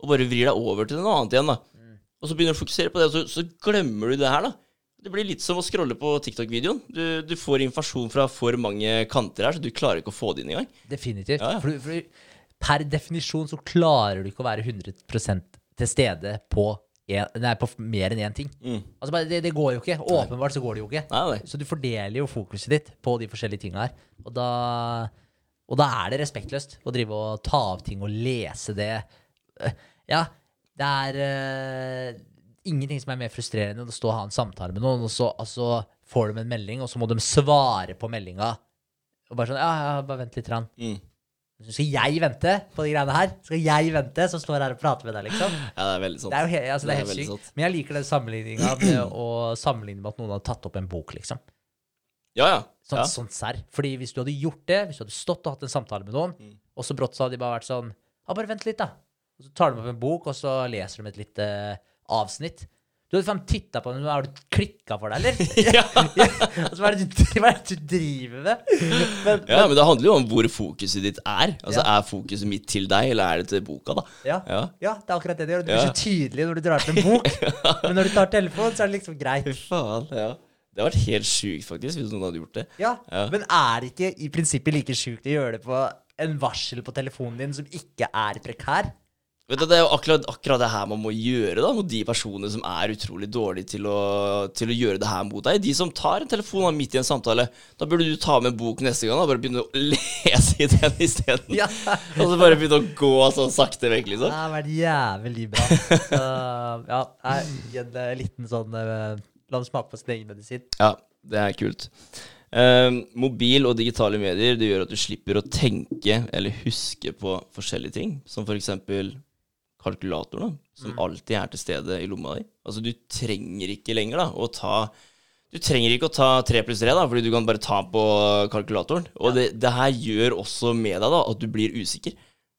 og bare vrir deg over til noe annet igjen, da. Og så begynner du å fokusere på det, og så, så glemmer du det her, da. Det blir litt som å scrolle på TikTok-videoen. Du, du får informasjon fra for mange kanter her, så du klarer ikke å få det inn engang. Definitivt. Ja, ja. For, for per definisjon så klarer du ikke å være 100 til stede på, en, nei, på mer enn én ting. Mm. Altså det, det går jo ikke. Åpenbart så går det jo ikke. Nei, nei. Så du fordeler jo fokuset ditt på de forskjellige tinga her. Og da, og da er det respektløst å drive og ta av ting og lese det. Eh, Ja, det er uh, ingenting som er mer frustrerende enn å stå og ha en samtale med noen, og så altså, får de en melding, og så må de svare på meldinga. Og bare sånn Ja, ja, bare vent litt. Rann. Mm. Så skal jeg vente på de greiene her? Skal jeg vente, som står her og prater med deg, liksom? Ja, det er veldig sant. Det er jo he altså, det er Det er helt sykt. Men jeg liker den sammenligninga med å sammenligne med at noen har tatt opp en bok, liksom. Ja, ja. Sånn, ja. sånn serr. Fordi hvis du hadde gjort det, hvis du hadde stått og hatt en samtale med noen, Mm. og så brått så hadde de bare vært sånn Ja, bare vent litt, da. Og så tar de opp en bok, og så leser de et lite avsnitt. Du hadde faen titta på den, har du klikka for deg, eller? Ja. altså, hva er det du, hva er det du driver med? Men, Ja, men det handler jo om hvor fokuset ditt er. Altså, Er fokuset mitt til deg, eller er det til boka, da? ja. Ja. ja, det er akkurat det det gjør. Du blir Ja. så tydelig når du drar til en bok. Men når du tar telefonen, så er det liksom greit. Fy faen, ja. Det hadde vært helt sjukt, faktisk, hvis noen hadde gjort det. Ja, Ja. Men er det ikke i prinsippet like sjukt å gjøre det på en varsel på telefonen din som ikke er prekær? Vet du, Det er jo akkurat, akkurat det her man må gjøre da, mot de personene som er utrolig dårlige til å, til å gjøre det her mot deg. De som tar en telefon da, midt i en samtale. Da burde du ta med en bok neste gang og bare begynne å lese i den isteden. Ja. Og så bare begynne å gå sånn sakte vekk, liksom. Det har vært jævlig bra. Så, ja, en liten sånn eh, La dem smake på sin egen medisin. Ja, det er kult. Uh, mobil og digitale medier det gjør at du slipper å tenke eller huske på forskjellige ting, som f.eks. kalkulatoren, da, som alltid er til stede i lomma di. Altså, du trenger ikke lenger da, å ta Du trenger ikke å ta tre pluss tre, fordi du kan bare ta på kalkulatoren. Og det, det her gjør også med deg da, at du blir usikker.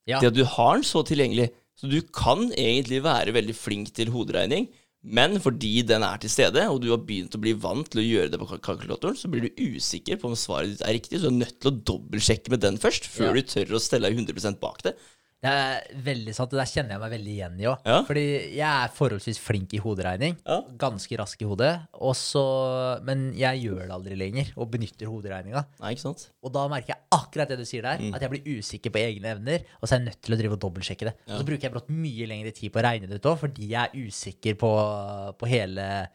Ja. Det at du har den så tilgjengelig. Så du kan egentlig være veldig flink til hoderegning, men fordi den er til stede, og du har begynt å bli vant til å gjøre det på kalkulatoren, så blir du usikker på om svaret ditt er riktig, så du er nødt til å dobbeltsjekke med den først, før Ja. du tør å stelle deg 100 bak det. Det er veldig sant. Det der kjenner jeg meg veldig igjen i òg. Ja. Fordi jeg er forholdsvis flink i hoderegning. Ja. Ganske rask i hodet. Og så- men jeg gjør det aldri lenger, og benytter hoderegninga. Nei, ikke sant? Og da merker jeg akkurat det du sier der, at jeg blir usikker på egne evner, og så er jeg nødt til å drive og dobbeltsjekke det. Og så bruker jeg brått mye lengre tid på å regne det ut òg, fordi jeg er usikker på, på hele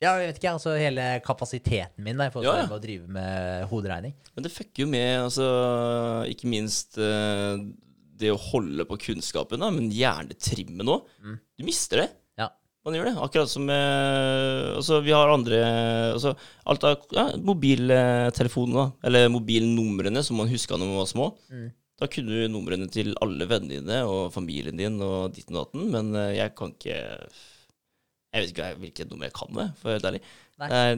ja, jeg vet ikke, altså hele kapasiteten min da, i forhold til Ja, ja. å drive med hoderegning. Men det fucker jo med, altså, ikke minst eh, det å holde på kunnskapen, da, men hjernetrimmet nå mm. Du mister det. Ja. Man gjør det. Akkurat som eh, Altså, vi har andre altså, Alt av ja, mobiltelefonene, da. Eller mobilnumrene som man huska når man var små. Da kunne du numrene til alle vennene dine og familien din og ditt og datten, men eh, jeg kan ikke Jeg vet ikke hvilket nummer jeg kan med, for å være ærlig.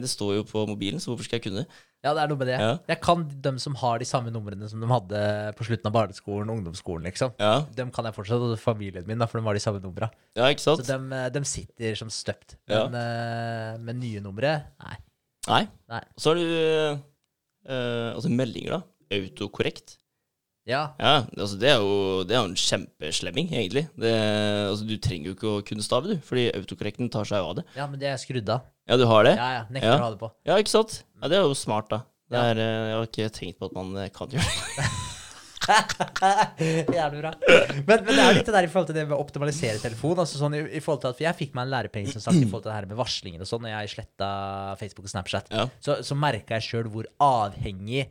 Det står jo på mobilen, så hvorfor skal jeg kunne det? Ja, det er noe med det. Ja. Jeg kan dem som har de samme numrene som de hadde på slutten av barneskolen ungdomsskolen, liksom. Ja, Dem kan jeg fortsatt, og familien min, da, for de har de samme numra. ja ikke sant? Så dem, eh, dem sitter som støpt. Ja. Men eh, med nye numre, nei. Nei. Nei. Så har du eh, altså meldinger, da. Autokorrekt. Ja, Ja, altså det er jo, det er jo en kjempeslemming, egentlig. Det, altså du trenger jo ikke å kunne stave, du, fordi autokorrekten tar seg av det. ja, men det er skrudd av. Ja, du har det? Ja, ja. Nekter Ja. å ha det på. Ja, ikke sant? Ja, det er jo smart, da. Det er, eh, jeg har ikke tenkt på at man eh, kan gjøre det. Jævlig bra. Men, men det er litt det der i forhold til det med å optimalisere telefon. Altså sånn, i, i forhold til at, for Jeg fikk meg en lærepenge som sagt, i forhold til det her med varslinger og sånn, når jeg sletta Facebook og Snapchat. Ja. Så, så merka jeg sjøl hvor avhengig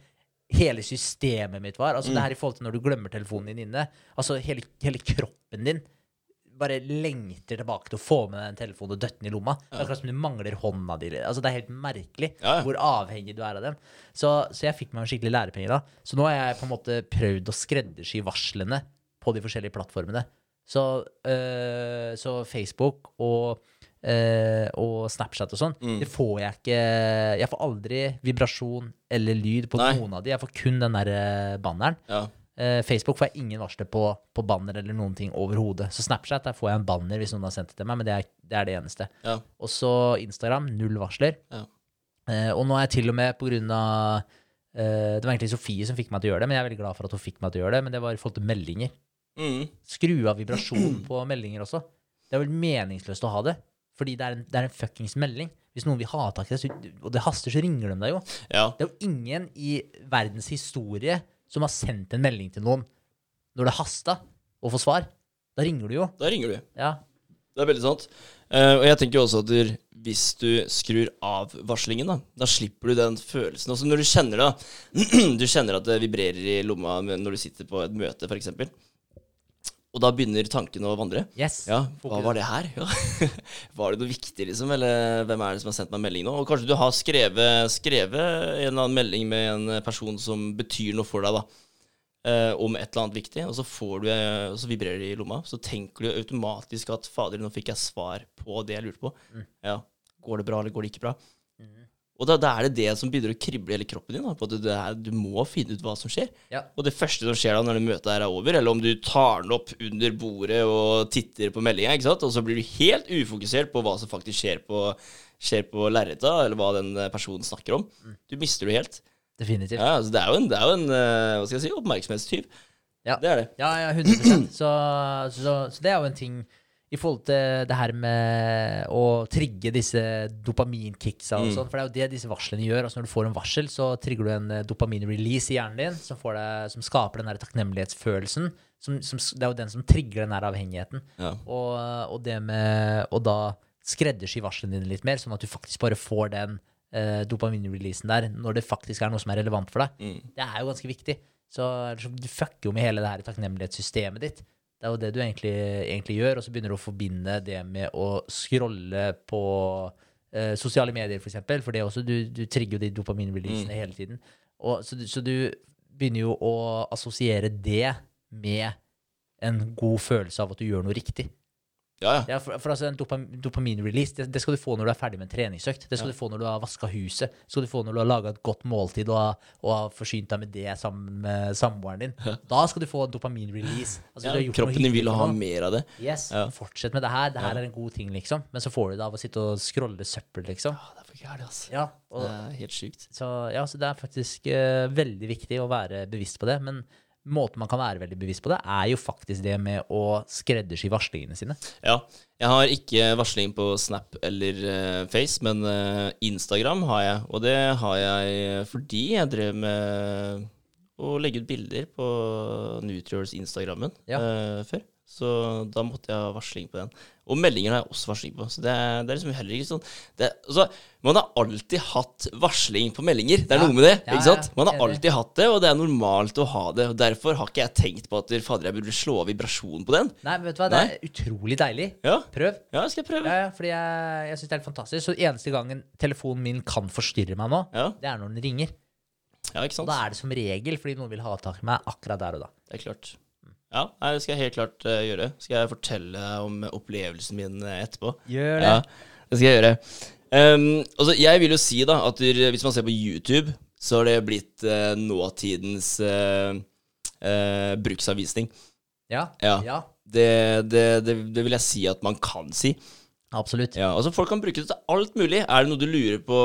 hele systemet mitt var. Altså det her i forhold til når du glemmer telefonen din inne. Altså hele, hele kroppen din bare lengter tilbake til å få med deg en telefon og døtte den i lomma. Det er akkurat som du mangler hånda di. Altså Det er helt merkelig ja. hvor avhengig du er av dem. Så, så jeg fikk meg en skikkelig lærepenge da. Så nå har jeg på en måte prøvd å skreddersy varslene på de forskjellige plattformene. Så, øh, så Facebook og, øh, og Snapchat og sånn, Mm. det får jeg ikke Jeg får aldri vibrasjon eller lyd på Nei. noen av de. Jeg får kun den der banneren. Ja. Eh, Facebook får jeg ingen varsler på, på banner eller noen ting overhodet. Så Snapchat der får jeg en banner hvis noen har sendt det til meg, men det er det, er det eneste. Ja. Og så Instagram, null varsler. Ja. Eh, og nå er jeg til og med på grunn av Uh, Det var egentlig Sofie som fikk meg til å gjøre det, men jeg er veldig glad for at hun fikk meg til å gjøre det. Men det var i forhold til meldinger. Mm. Skru av vibrasjon på meldinger også. Det er vel meningsløst å ha det. Fordi det er en, det er en fuckings melding. Hvis noen vil ha tak i det, og det haster, så ringer de deg jo. ja. Det er jo ingen i verdens historie som har sendt en melding til noen når det hasta å få svar. Da ringer du jo. Da ringer du. Ja. Det er veldig sant. Uh, og jeg tenker jo også at du, hvis du skrur av varslingen, da, da slipper du den følelsen. Også når du kjenner det. Du kjenner at det vibrerer i lomma når du sitter på et møte, f.eks. Og da begynner tankene å vandre. Yes. Ja, hva var det her? Ja. Var det noe viktig, liksom? Eller hvem er det som har sendt meg melding nå? Og kanskje du har skrevet, skrevet en eller annen melding med en person som betyr noe for deg, da. eh, om et eller annet viktig, og så, får du, eh, så vibrerer det i lomma. Så tenker du automatisk at 'fader, nå fikk jeg svar på det jeg lurte på'. Ja, Går det bra, eller går det ikke bra? Og da, da er det det som begynner å krible i hele kroppen din. Da, på at det er, du må finne ut hva som skjer. Ja. Og det første som skjer da når det møtet her er over, eller om du tar den opp under bordet og titter på meldinga, og så blir du helt ufokusert på hva som faktisk skjer på, skjer på lerretet, eller hva den personen snakker om. Du mister det helt. Definitivt. Ja, altså det er jo en, det er jo en eh, hva skal jeg si, oppmerksomhetstyv. Ja. Det er det. Ja, ja 100 så, så, så det er jo en ting i forhold til det her med å trigge disse dopaminkicksa og Mm. sånn, for det er jo det disse varslene gjør. Altså når du får en varsel, så trigger du en eh, dopamin-release i hjernen din som, får deg, som skaper den der takknemlighetsfølelsen. Som, som, det er jo den som trigger den der avhengigheten. Ja. Og, og det med å da skreddersy varslene dine litt mer, sånn at du faktisk bare får den eh, dopamin-releasen der når det faktisk er noe som er relevant for deg. Mm. Det er jo ganske viktig. Så så- du fucker jo med hele det her takknemlighetssystemet ditt. Det er jo det du egentlig, egentlig gjør, og så begynner du å forbinde det med å scrolle på eh, sosiale medier, for eksempel. For det også, du, du trigger jo de dopaminreleasene hele tiden. Og, så, så du begynner jo å assosiere det med en god følelse av at du gjør noe riktig. Ja, ja. Ja, for, for altså en dopam, dopaminrelease, det, det skal du få når du er ferdig med en treningsøkt. Det skal du få når du har vaska huset. Det skal du få når du har laga et godt måltid og, har- og har forsynt deg med det sammen med samboeren din. Da skal du få en dopaminrelease. Altså, ja kroppen din vil ha mer av det. Yes, Ja. fortsett med det her. Det her er en god ting, liksom. Men så får du det av å sitte og scrolle søppel, liksom. Ja, det er for gærent, altså. Ja, og, Det er helt sjukt. så, ja, så det er faktisk uh, veldig viktig å være bevisst på det. Men måten man kan være veldig bevisst på det, er jo faktisk det med å skreddersy varslingene sine. Ja. Jeg har ikke varsling på Snap eller uh, Face, men uh, Instagram har jeg. Og det har jeg fordi jeg drev med å legge ut bilder på Nutriors Instagrammen Ja. uh, før. Så da måtte jeg ha varsling på den. Og meldinger har jeg også varsling på. Så det er, det er liksom heller ikke sånn det, altså, Man har alltid hatt varsling på meldinger. Det er Ja. noe med det. Ja, ikke sant? Man har alltid hatt det, og det er normalt å ha det. Og Derfor har ikke jeg tenkt på at fader, jeg burde slå av vibrasjonen på den. Nei, men vet du hva, det er utrolig deilig. Ja, Prøv. ja skal jeg prøve. Ja, ja, fordi jeg, jeg syns det er helt fantastisk. Så eneste gangen telefonen min kan forstyrre meg nå, Ja, det er når den ringer. ja ikke Og da er det som regel fordi noen vil ha tak i meg akkurat der og da. Det er klart. Ja, det skal jeg helt klart uh, gjøre. Skal jeg fortelle om opplevelsen min eh, etterpå? Gjør Ja, det skal jeg gjøre. Um, altså, jeg vil jo si da at der, hvis man ser på YouTube, så har det blitt uh, nåtidens uh, eh, bruksanvisning. Ja. Ja. ja. Det, det, det, det vil jeg si at man kan si. Absolutt. Ja, altså Folk kan bruke det til alt mulig. Er det noe du lurer på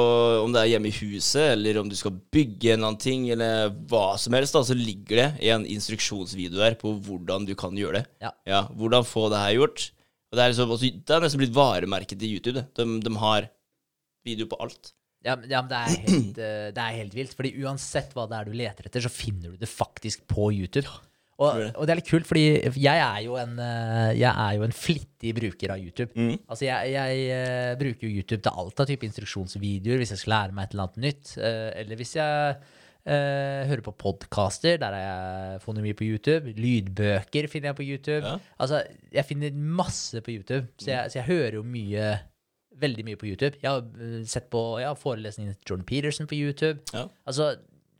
om det er hjemme i huset, eller om du skal bygge en eller annen ting, eller hva som helst, da, så ligger det i en instruksjonsvideo der på hvordan du kan gjøre det. Ja. Hvordan få det her gjort. Og Det er, liksom, altså, det er nesten blitt varemerket i YouTube. De, de har video på alt. Ja, men- ja, men det er, helt, eh, det er helt vilt. Fordi uansett hva det er du leter etter, så finner du det faktisk på YouTube. Og, det. og det er litt kult, fordi jeg er jo en, eh, jeg er jo en flittig bruker av YouTube. Mm. Altså, jeg, jeg eh, bruker jo YouTube til alt av type instruksjonsvideoer hvis jeg skal lære meg et eller annet nytt. eh, eller hvis jeg eh, hører på podkaster, der har jeg funnet mye på YouTube. Lydbøker finner jeg på YouTube. Ja. Altså, jeg finner masse på YouTube, så jeg, så jeg hører jo mye Veldig mye på YouTube. Jeg har sett på jeg har forelesningen til Jordan Peterson på YouTube. Ja. Altså,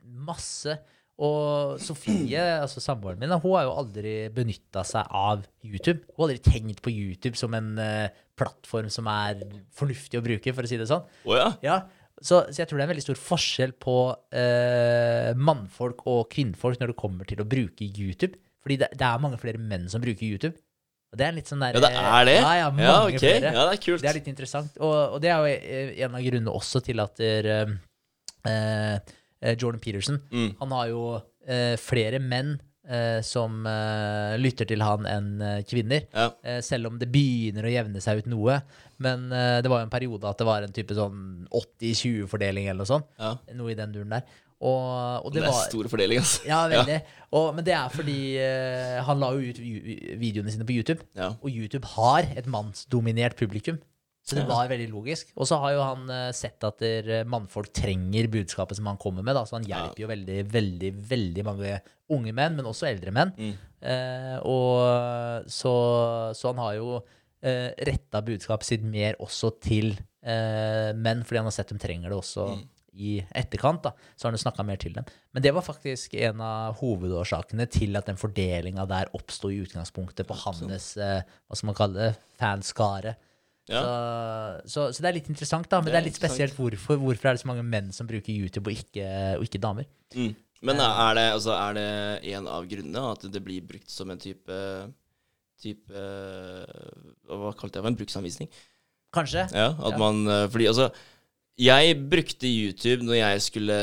masse. Og Sofie, altså samboeren min, hun har jo aldri benytta seg av YouTube. Hun har aldri tenkt på YouTube som en uh, plattform som er fornuftig å bruke, for å si det sånn. Oh, ja. Ja, så, så jeg tror det er en veldig stor forskjell på uh, mannfolk og kvinnfolk når det kommer til å bruke YouTube. Fordi det, det er mange flere menn som bruker YouTube. Og det er litt sånn der Ja, det er det? Ja, ja, Ja, ok. flere. Ja, det er kult. Det er litt interessant. Og, og det er jo eh, en av grunnene også til at der, uh, Jordan Peterson Mm. Han har jo eh, flere menn eh, som eh, lytter til han enn eh, kvinner. Ja. Eh, selv om det begynner å jevne seg ut noe. Men eh, det var jo en periode at det var en type sånn 80-20-fordeling eller noe sånt. Ja. Noe i den duren der. Og, og Det det, er var stor fordeling, altså. Ja, veldig. Og, men det er fordi uh, han la jo ut videoene sine på YouTube. Ja. Og YouTube har et mannsdominert publikum. Så det var veldig logisk. Og så har jo han eh, sett at eh, mannfolk trenger budskapet som han kommer med. Da. Så han hjelper jo veldig, veldig, veldig mange unge menn, men også eldre menn. Mm. Eh, og så, så han har jo eh, retta budskapet sitt mer også til eh, menn, fordi han har sett dem trenger det også Mm. i etterkant. da, Så har han snakka mer til dem. Men det var faktisk en av hovedårsakene til at den fordelinga der oppsto i utgangspunktet på hans eh, hva skal man kalle det, fanskare. Ja. Så, så, så det er litt interessant, da. Men Det det er er litt spesielt hvorfor. Hvorfor er det så mange menn som bruker YouTube, og ikke, og ikke damer? Mm. Men er det, altså, er det en av grunnene at det blir brukt som en type type Hva kalte jeg det? En bruksanvisning? Kanskje? Ja, at Ja. man eh, Fordi altså Jeg brukte YouTube når jeg skulle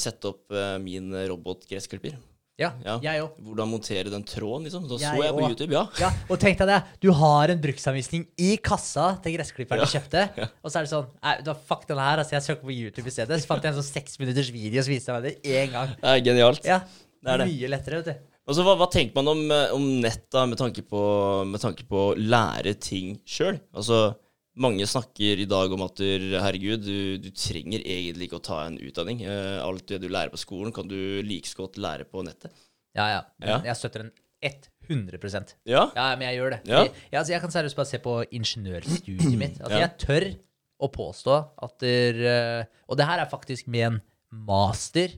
sette opp min min robotgressklipper. Ja, Ja. jeg òg. Hvordan montere den tråden, liksom. Da Jeg så jeg på. YouTube, ja. Ja, og tenk deg det. Du har en bruksanvisning i kassa til gressklipperen du kjøpte. Og så er det sånn Nei, da fuck den her. Altså, jeg søker på YouTube i stedet. Så fant jeg en sånn seks minutters video, så viste jeg meg det én gang. Det er genialt. Ja, Det er det. Mye lettere, vet du. Og så hva, hva tenker man om, eh, om nett da, med tanke på, med tanke på å lære ting sjøl? Altså, mange snakker i dag om at herregud, du, du trenger egentlig ikke å ta en utdanning. Eh, alt det du lærer på skolen, kan du like så godt lære på nettet. Ja, ja. Ja. Jeg støtter den 100 Ja. Ja, men jeg gjør det. Ja. Jeg, altså, jeg kan seriøst bare se på ingeniørstudiet mitt. Altså. Jeg tør å påstå at der, eh, Og det her er faktisk med en master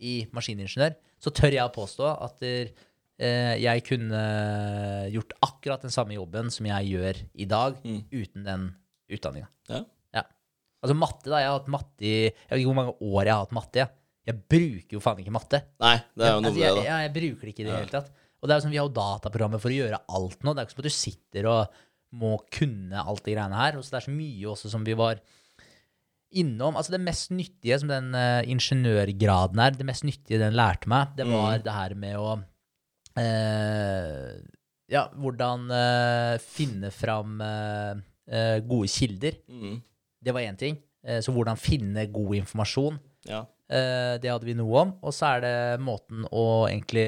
i maskiningeniør. Så tør jeg å påstå at der, eh, jeg kunne gjort akkurat den samme jobben som jeg gjør i dag, uten den utdanninga. Ja. Ja. Altså matte, da. Jeg har hatt matte i Jeg vet ikke hvor mange år jeg har hatt matte. Jeg, jeg bruker jo faen ikke matte. Nei, det er jo noe Altså, med det, da. jeg, jeg bruker det ikke i det hele tatt. Og det er jo sånn, Vi har jo dataprogrammer for å gjøre alt nå. Det er ikke som at du sitter og må kunne alt de greiene her. Og så det er så mye også som vi var innom. Altså Det mest nyttige som den uh, ingeniørgraden er, det mest nyttige den lærte meg, det var Mm. det her med å uh, Ja, hvordan uh, finne fram eh, gode kilder. Mm. Det var én ting. Eh, så hvordan finne god informasjon. Ja. Eh, Det hadde vi noe om. Og så er det måten å egentlig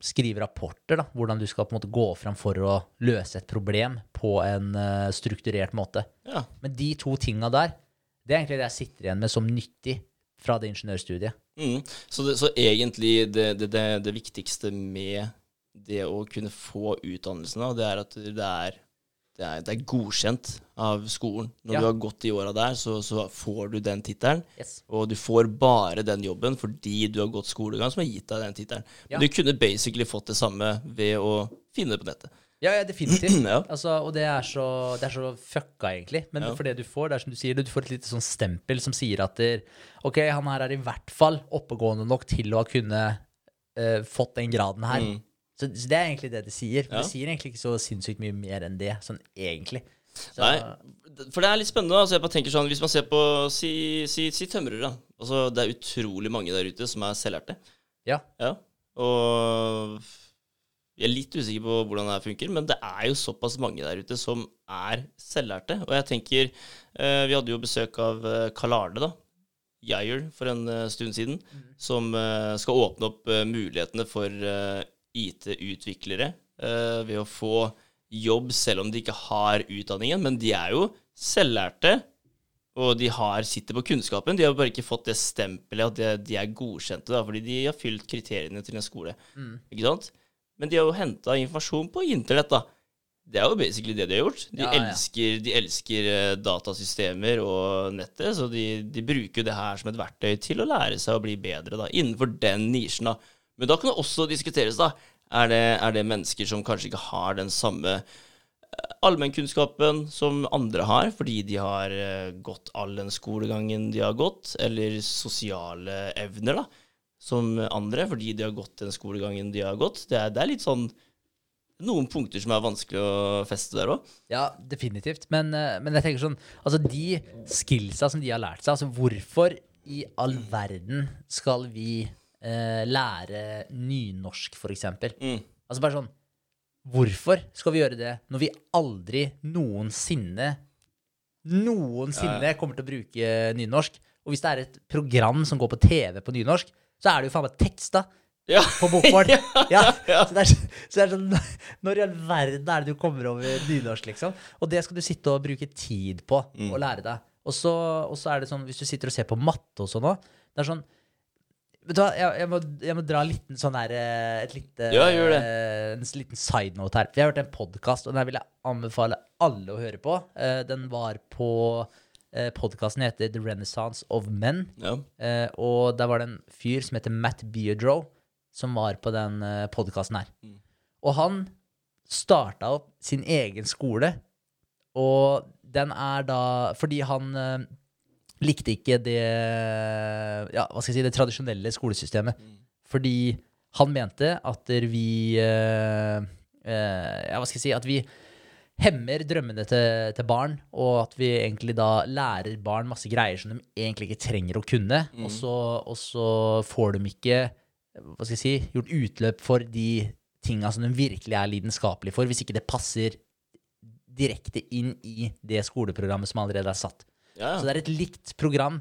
skrive rapporter, da. Hvordan du skal på en måte gå fram for å løse et problem på en eh, strukturert måte. ja. Men de to tinga der, det er egentlig det jeg sitter igjen med som nyttig fra det ingeniørstudiet. Mm. Så, det, så egentlig det, det, det, det viktigste med det å kunne få utdannelsen, da, det er at det er, det er, det er godkjent av skolen. Når Ja. du har gått de åra der, så, så får du den tittelen. Yes. Og du får bare den jobben fordi du har gått skolegang som har gitt deg den tittelen. Ja. Men Du kunne basically fått det samme ved å finne det på nettet. Ja, ja, definitivt. Ja. Altså, og det er, så, det er så fucka, egentlig. Men for det du får, det er som du sier, du får et lite sånn stempel som sier at der, OK, han her er i hvert fall oppegående nok til å kunne uh, fått den graden her. Mm. Så, så det er egentlig det det sier. Ja. Det sier egentlig ikke så sinnssykt mye mer enn det, sånn egentlig. Så, Nei, for det er litt spennende. Altså jeg bare tenker sånn, Hvis man ser på Si, si, si tømrere. Altså, det er utrolig mange der ute som er selvlærte. Ja. Ja. Og jeg er litt usikker på hvordan det her funker, men det er jo såpass mange der ute som er selvlærte. Og jeg tenker eh, Vi hadde jo besøk av eh, Karl Arne, da. Geir for en eh, stund siden. Som eh, skal åpne opp eh, mulighetene for eh, IT-utviklere uh, ved å få jobb selv om de ikke har utdanningen. Men de er jo selvlærte. Og de har, sitter på kunnskapen. De har bare ikke fått det stempelet at de, de er godkjente, da, fordi de har fylt kriteriene til en skole. Ikke sant? Men de har jo henta informasjon på internett, da. Det er jo basically det de har gjort. De Ja, ja. elsker, de elsker eh, datasystemer og nettet, så de, de bruker det her som et verktøy til å lære seg å bli bedre da, innenfor den nisjen. da. Men da kan det også diskuteres, da. Er det, er det mennesker som kanskje ikke har den samme eh, allmennkunnskapen som andre har, fordi de har eh, gått all den skolegangen de har gått, eller sosiale evner, da, som andre, fordi de har gått den skolegangen de har gått. Det er, det er litt sånn noen punkter som er vanskelig å feste der òg. Ja, definitivt. Men, eh, men jeg tenker sånn Altså, de skillsa som de har lært seg, altså hvorfor i all verden skal vi eh, lære nynorsk, for eksempel? Mm. Altså bare sånn Hvorfor skal vi gjøre det når vi aldri noensinne Noensinne kommer til å bruke nynorsk? Og hvis det er et program som går på TV på nynorsk, så er det jo faen meg teksta Ja. på bokmål. ja, ja. Så, det er, så det er sånn Når i all verden er det du kommer over nynorsk, liksom? Og det skal du sitte og bruke tid på Mm. å lære deg. Og så, og så er det sånn, hvis du sitter og ser på matte og sånn òg, det er sånn Vet du hva, jeg, jeg, må, jeg må dra en liten sånn der eh, Et lite Ja, eh, En liten side note her. For jeg har hørt en podkast, og den vil jeg anbefale alle å høre på. Eh, Den var på Podkasten heter The Renaissance of Men. Ja. Og der var det en fyr som heter Matt Beardrow, som var på den podkasten her. Mm. Og han starta opp sin egen skole, og den er da Fordi han likte ikke det Ja, hva skal jeg si, det tradisjonelle skolesystemet. Fordi han mente at vi eh, eh, Ja, hva skal jeg si At vi hemmer drømmene til, til barn, og at vi egentlig da lærer barn masse greier som de egentlig ikke trenger å kunne, og, så, og så får de ikke hva skal jeg si, gjort utløp for de tinga som de virkelig er lidenskapelige for, hvis ikke det passer direkte inn i det skoleprogrammet som allerede er satt. Ja, Så det er et likt program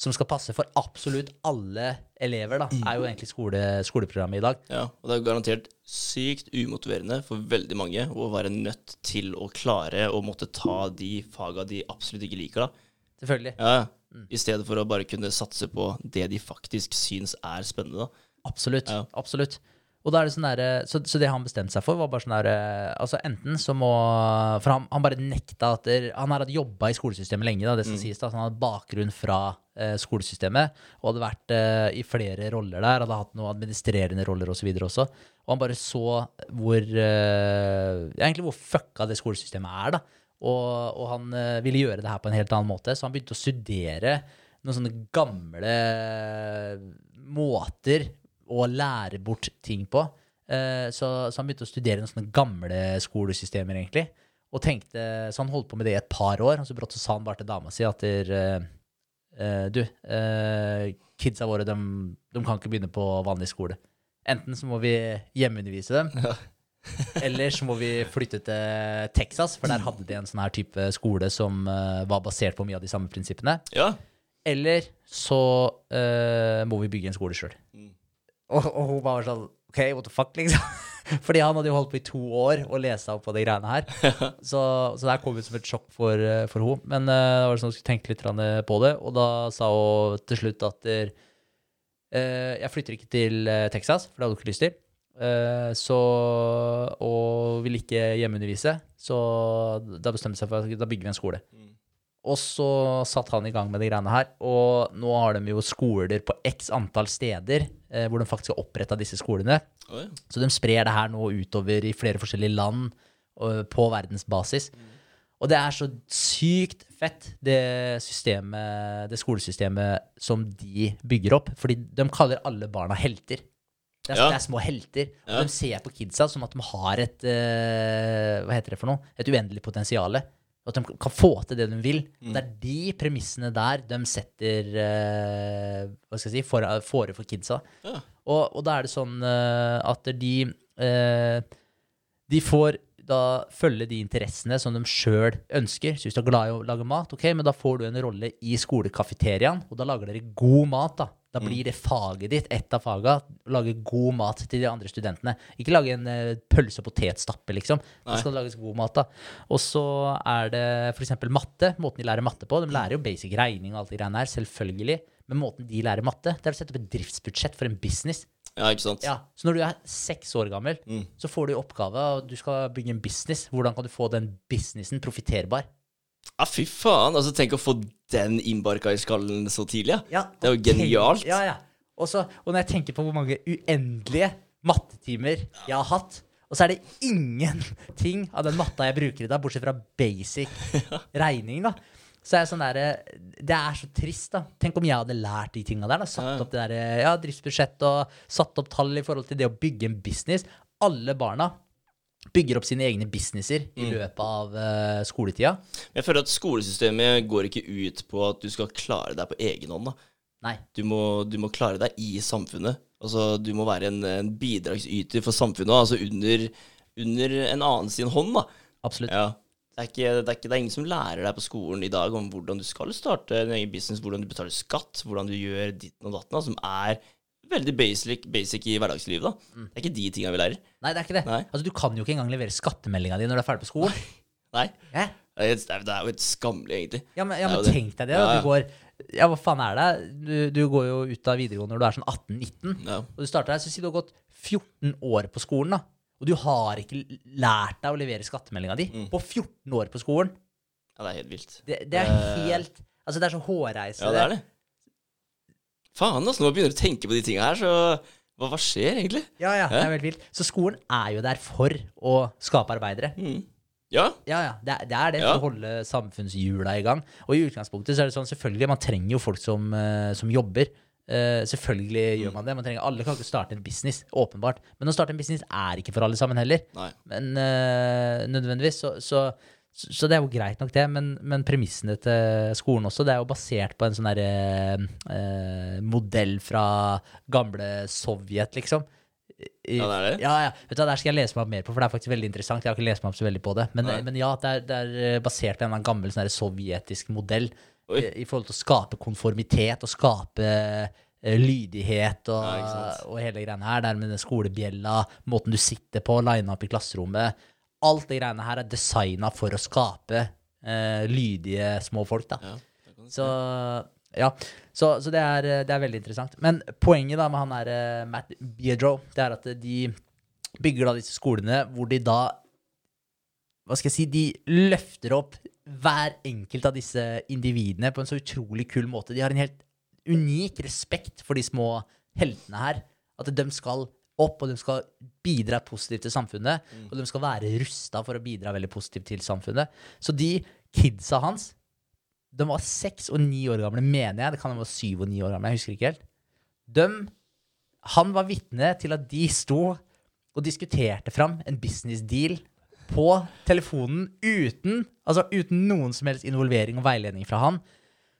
som skal passe for absolutt alle elever, da, er jo egentlig skole, skoleprogrammet i dag. ja. Og det er garantert sykt umotiverende for veldig mange å være nødt til å klare å måtte ta de faga de absolutt ikke liker, da. Selvfølgelig. Ja, I stedet for å bare kunne satse på det de faktisk syns er spennende, da. Absolutt. Ja. Absolutt. Og da er det sånn der, så, så det han bestemte seg for, var bare sånn der Altså enten så må For han, han bare nekta at der, Han har hatt jobba i skolesystemet lenge, da, det skal sies. da, så Han hadde bakgrunn fra eh, skolesystemet og hadde vært eh, i flere roller der. Hadde hatt noen administrerende roller osv. også. Og han bare så hvor eh, Egentlig hvor fucka det skolesystemet er, da. Og, og han eh, ville gjøre det her på en helt annen måte, så han begynte å studere noen sånne gamle måter å lære bort ting på. Eh, så, så han begynte å studere noen sånne gamle skolesystemer, egentlig. Og tenkte, Så han holdt på med det i et par år, og så brått så sa han bare til dama si at der, eh, eh, Du, uh, kidsa våre de, de kan ikke begynne på vanlig skole. Enten så må vi hjemmeundervise dem, eller så må vi flytte til Texas, for der hadde de en sånn her type skole som uh, var basert på mye av de samme prinsippene. Ja. Eller så uh, må vi bygge en skole sjøl. Mm. Og, og hun var sånn OK, what the fuck, liksom. Fordi han hadde jo holdt på i to år og lese opp på de greiene her. Så, så det her kom ut som et sjokk for, eh, for hun. Men uh, det var sånn hun skulle tenke litt på det, og da sa hun til slutt at der, uh, jeg flytter ikke til eh, Texas, for det hadde hun ikke lyst til. Uh, så Og vil ikke hjemmeundervise. Så da bestemte hun seg for at da bygger vi en skole. Mm. Og så satt han i gang med de greiene her. Og nå har de jo skoler på x antall steder eh, hvor de faktisk har oppretta disse skolene. Oi. Så de sprer det her nå utover i flere forskjellige land og, på verdensbasis. Og det er så sykt fett, det systemet, det skolesystemet som de bygger opp. Fordi de kaller alle barna helter. Det er, Ja. det er små helter. Og Ja. de ser på kidsa som at de har et uh, Hva heter det for noe? Et uendelig potensial. At de kan få til det de vil. Mm. Det er de premissene der de setter eh, Hva skal jeg si, fore for, for kidsa. Ja. Og, og da er det sånn eh, at de eh, De får da følge de interessene som de sjøl ønsker. Så hvis du er glad i å lage mat, ok, men da får du en rolle i skolekafeteriaen, og da lager dere god mat. Da Da blir det faget ditt, ett av faga, å lage god mat til de andre studentene. Ikke lage en uh, pølse- og potetstappe, liksom. Da skal Det lages god mat, da. Og så er det f.eks. matte. Måten de lærer matte på. De lærer jo basic regning og alt det greiene her, selvfølgelig. Men måten de lærer matte, det er å sette opp et driftsbudsjett for en business. Ja, ikke sant? Ja, Så når du er seks år gammel, Mm. så får du i oppgave og du skal bygge en business. Hvordan kan du få den businessen profitterbar? Ja, fy faen. Altså, tenk å få den innbarka i skallen så tidlig, ja. Ja, Det er jo genialt. Tenk, ja, ja. Også, og når jeg tenker på hvor mange uendelige mattetimer jeg har hatt, og så er det ingenting av den matta jeg bruker i dag, bortsett fra basic regning, da. Så er jeg sånn der, Det er så trist, da. Tenk om jeg hadde lært de tinga der. da, Satt opp det der, ja, driftsbudsjett og satt opp tall i forhold til det å bygge en business. Alle barna bygger opp sine egne businesser i Mm. løpet av uh, skoletida. Jeg føler at skolesystemet går ikke ut på at du skal klare deg på egen hånd. da. Nei. Du må, du må klare deg i samfunnet. Altså, du må være en, en bidragsyter for samfunnet, altså under, under en annen sin hånd, da. Absolutt. Ja. Det er, ikke, det, er ikke, det er ingen som lærer deg på skolen i dag om hvordan du skal starte en egen business, hvordan du betaler skatt, hvordan du gjør ditten og datten, da, som er veldig basic, basic i hverdagslivet. da. Det er ikke de tinga vi lærer. Nei, det er ikke det. Nei. Altså, Du kan jo ikke engang levere skattemeldinga di når du er ferdig på skolen. Nei. Hæ? Det er, det er- jo helt skammelig, egentlig. Ja, men, ja, men tenk deg det. Ja, ja. Du går, ja, hva faen er det? Du, du går jo ut av videregående når du er sånn 18-19. Ja. Og du starter her, så sier du har gått 14 år på skolen, da. Og du har ikke lært deg å levere skattemeldinga di Mm. på 14 år på skolen. ja, det er helt vilt. Det, det er helt Altså, det er så hårreisende. Ja, det er det. Faen, altså, når man begynner å tenke på de tinga her, så hva, hva skjer egentlig? Ja, ja, det er veldig vilt. Så skolen er jo der for å skape arbeidere. Mm. Ja. Ja, ja. Det, er- det er det Ja. for å holde samfunnshjula i gang. Og i utgangspunktet så er det sånn, selvfølgelig, man trenger jo folk som, eh, som jobber. Uh, selvfølgelig gjør man det. Man trenger, alle kan ikke starte en business, åpenbart. Men å starte en business er ikke for alle sammen heller. Nei. Men uh, nødvendigvis. Så, så, så det er jo greit nok, det. Men, men premissene til skolen også, det er jo basert på en sånn derre eh, modell fra gamle Sovjet, liksom. I- Ja, det er det. ja, ja. Vet du, Der skal jeg lese meg opp mer på, for det er faktisk veldig interessant. Jeg har ikke lest meg opp så veldig på det. Men, men ja, det er, det er eh, basert på en gammel sånn sovjetisk modell Oi. i, i forhold til å skape konformitet og skape eh, lydighet og, Ja, og hele greiene her. Der med den skolebjella, måten du sitter på, line up i klasserommet. Alt det greiene her er designa for å skape eh, lydige små folk, da. Ja, Så, Ja, så, så det, er, det er veldig interessant. Men poenget da med han der eh, Matt Biedro, det er at de bygger da disse skolene hvor de da Hva skal jeg si De løfter opp hver enkelt av disse individene på en så utrolig kul måte. De har en helt unik respekt for de små heltene her. At de skal opp, og de skal bidra positivt til samfunnet. Og de skal være rusta for å bidra veldig positivt til samfunnet. Så de kidsa hans De var seks og ni år gamle, mener jeg. Det kan være syv og ni år gamle. Jeg husker ikke helt. De, han var vitne til at de sto og diskuterte fram en business deal på telefonen uten, altså uten noen som helst involvering og veiledning fra han.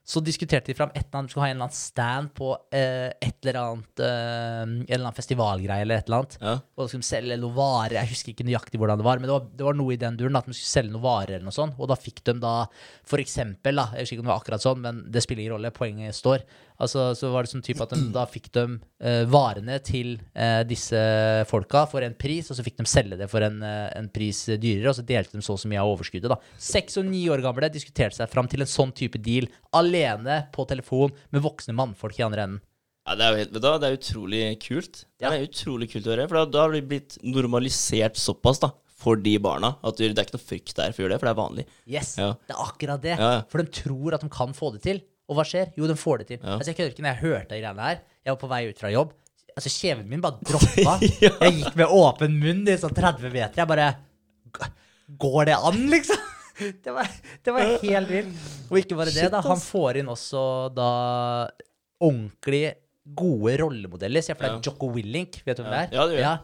Så diskuterte de fram et eller annet, skulle ha en eller annen stand på eh, et eller annet eh, En eller annen festivalgreie eller et eller annet. Ja. Og da skulle de selge noen varer. Jeg husker ikke nøyaktig hvordan det var, men det var, det var noe i den duren. At de skulle selge noen varer eller noe sånt. Og da fikk de da for eksempel, da, jeg husker ikke om det var akkurat sånn, men det spiller ingen rolle, poenget står. Altså, så var det sånn type at de, da fikk de uh, varene til uh, disse folka for en pris, og så fikk de selge det for en, uh, en pris dyrere, og så delte de så og så mye av overskuddet. da. Seks og ni år gamle diskuterte seg fram til en sånn type deal alene på telefon med voksne mannfolk i andre enden. Ja, det er jo helt, vet du det er utrolig kult. Det Ja. er utrolig kult å høre, for da, da har det blitt normalisert såpass da, for de barna, at det er ikke noe frykt der for å gjøre det, for det er vanlig. Yes, Ja. det er akkurat det. Ja, ja. For de tror at de kan få det til. Og hva skjer? Jo, den får det til. Ja. Altså, jeg kødder ikke når jeg hørte de greiene her. Jeg var på vei ut fra jobb. Altså, Kjeven min bare droppa. Jeg gikk med åpen munn i sånn 30 meter. Jeg bare Går det an, liksom? Det var, det var helt vilt. Og ikke bare det, Shit, da. Han får inn også da ordentlig gode rollemodeller. Se for deg Ja. Jocko Willink. Vet du hvem Ja. det er? Ja, det gjør jeg.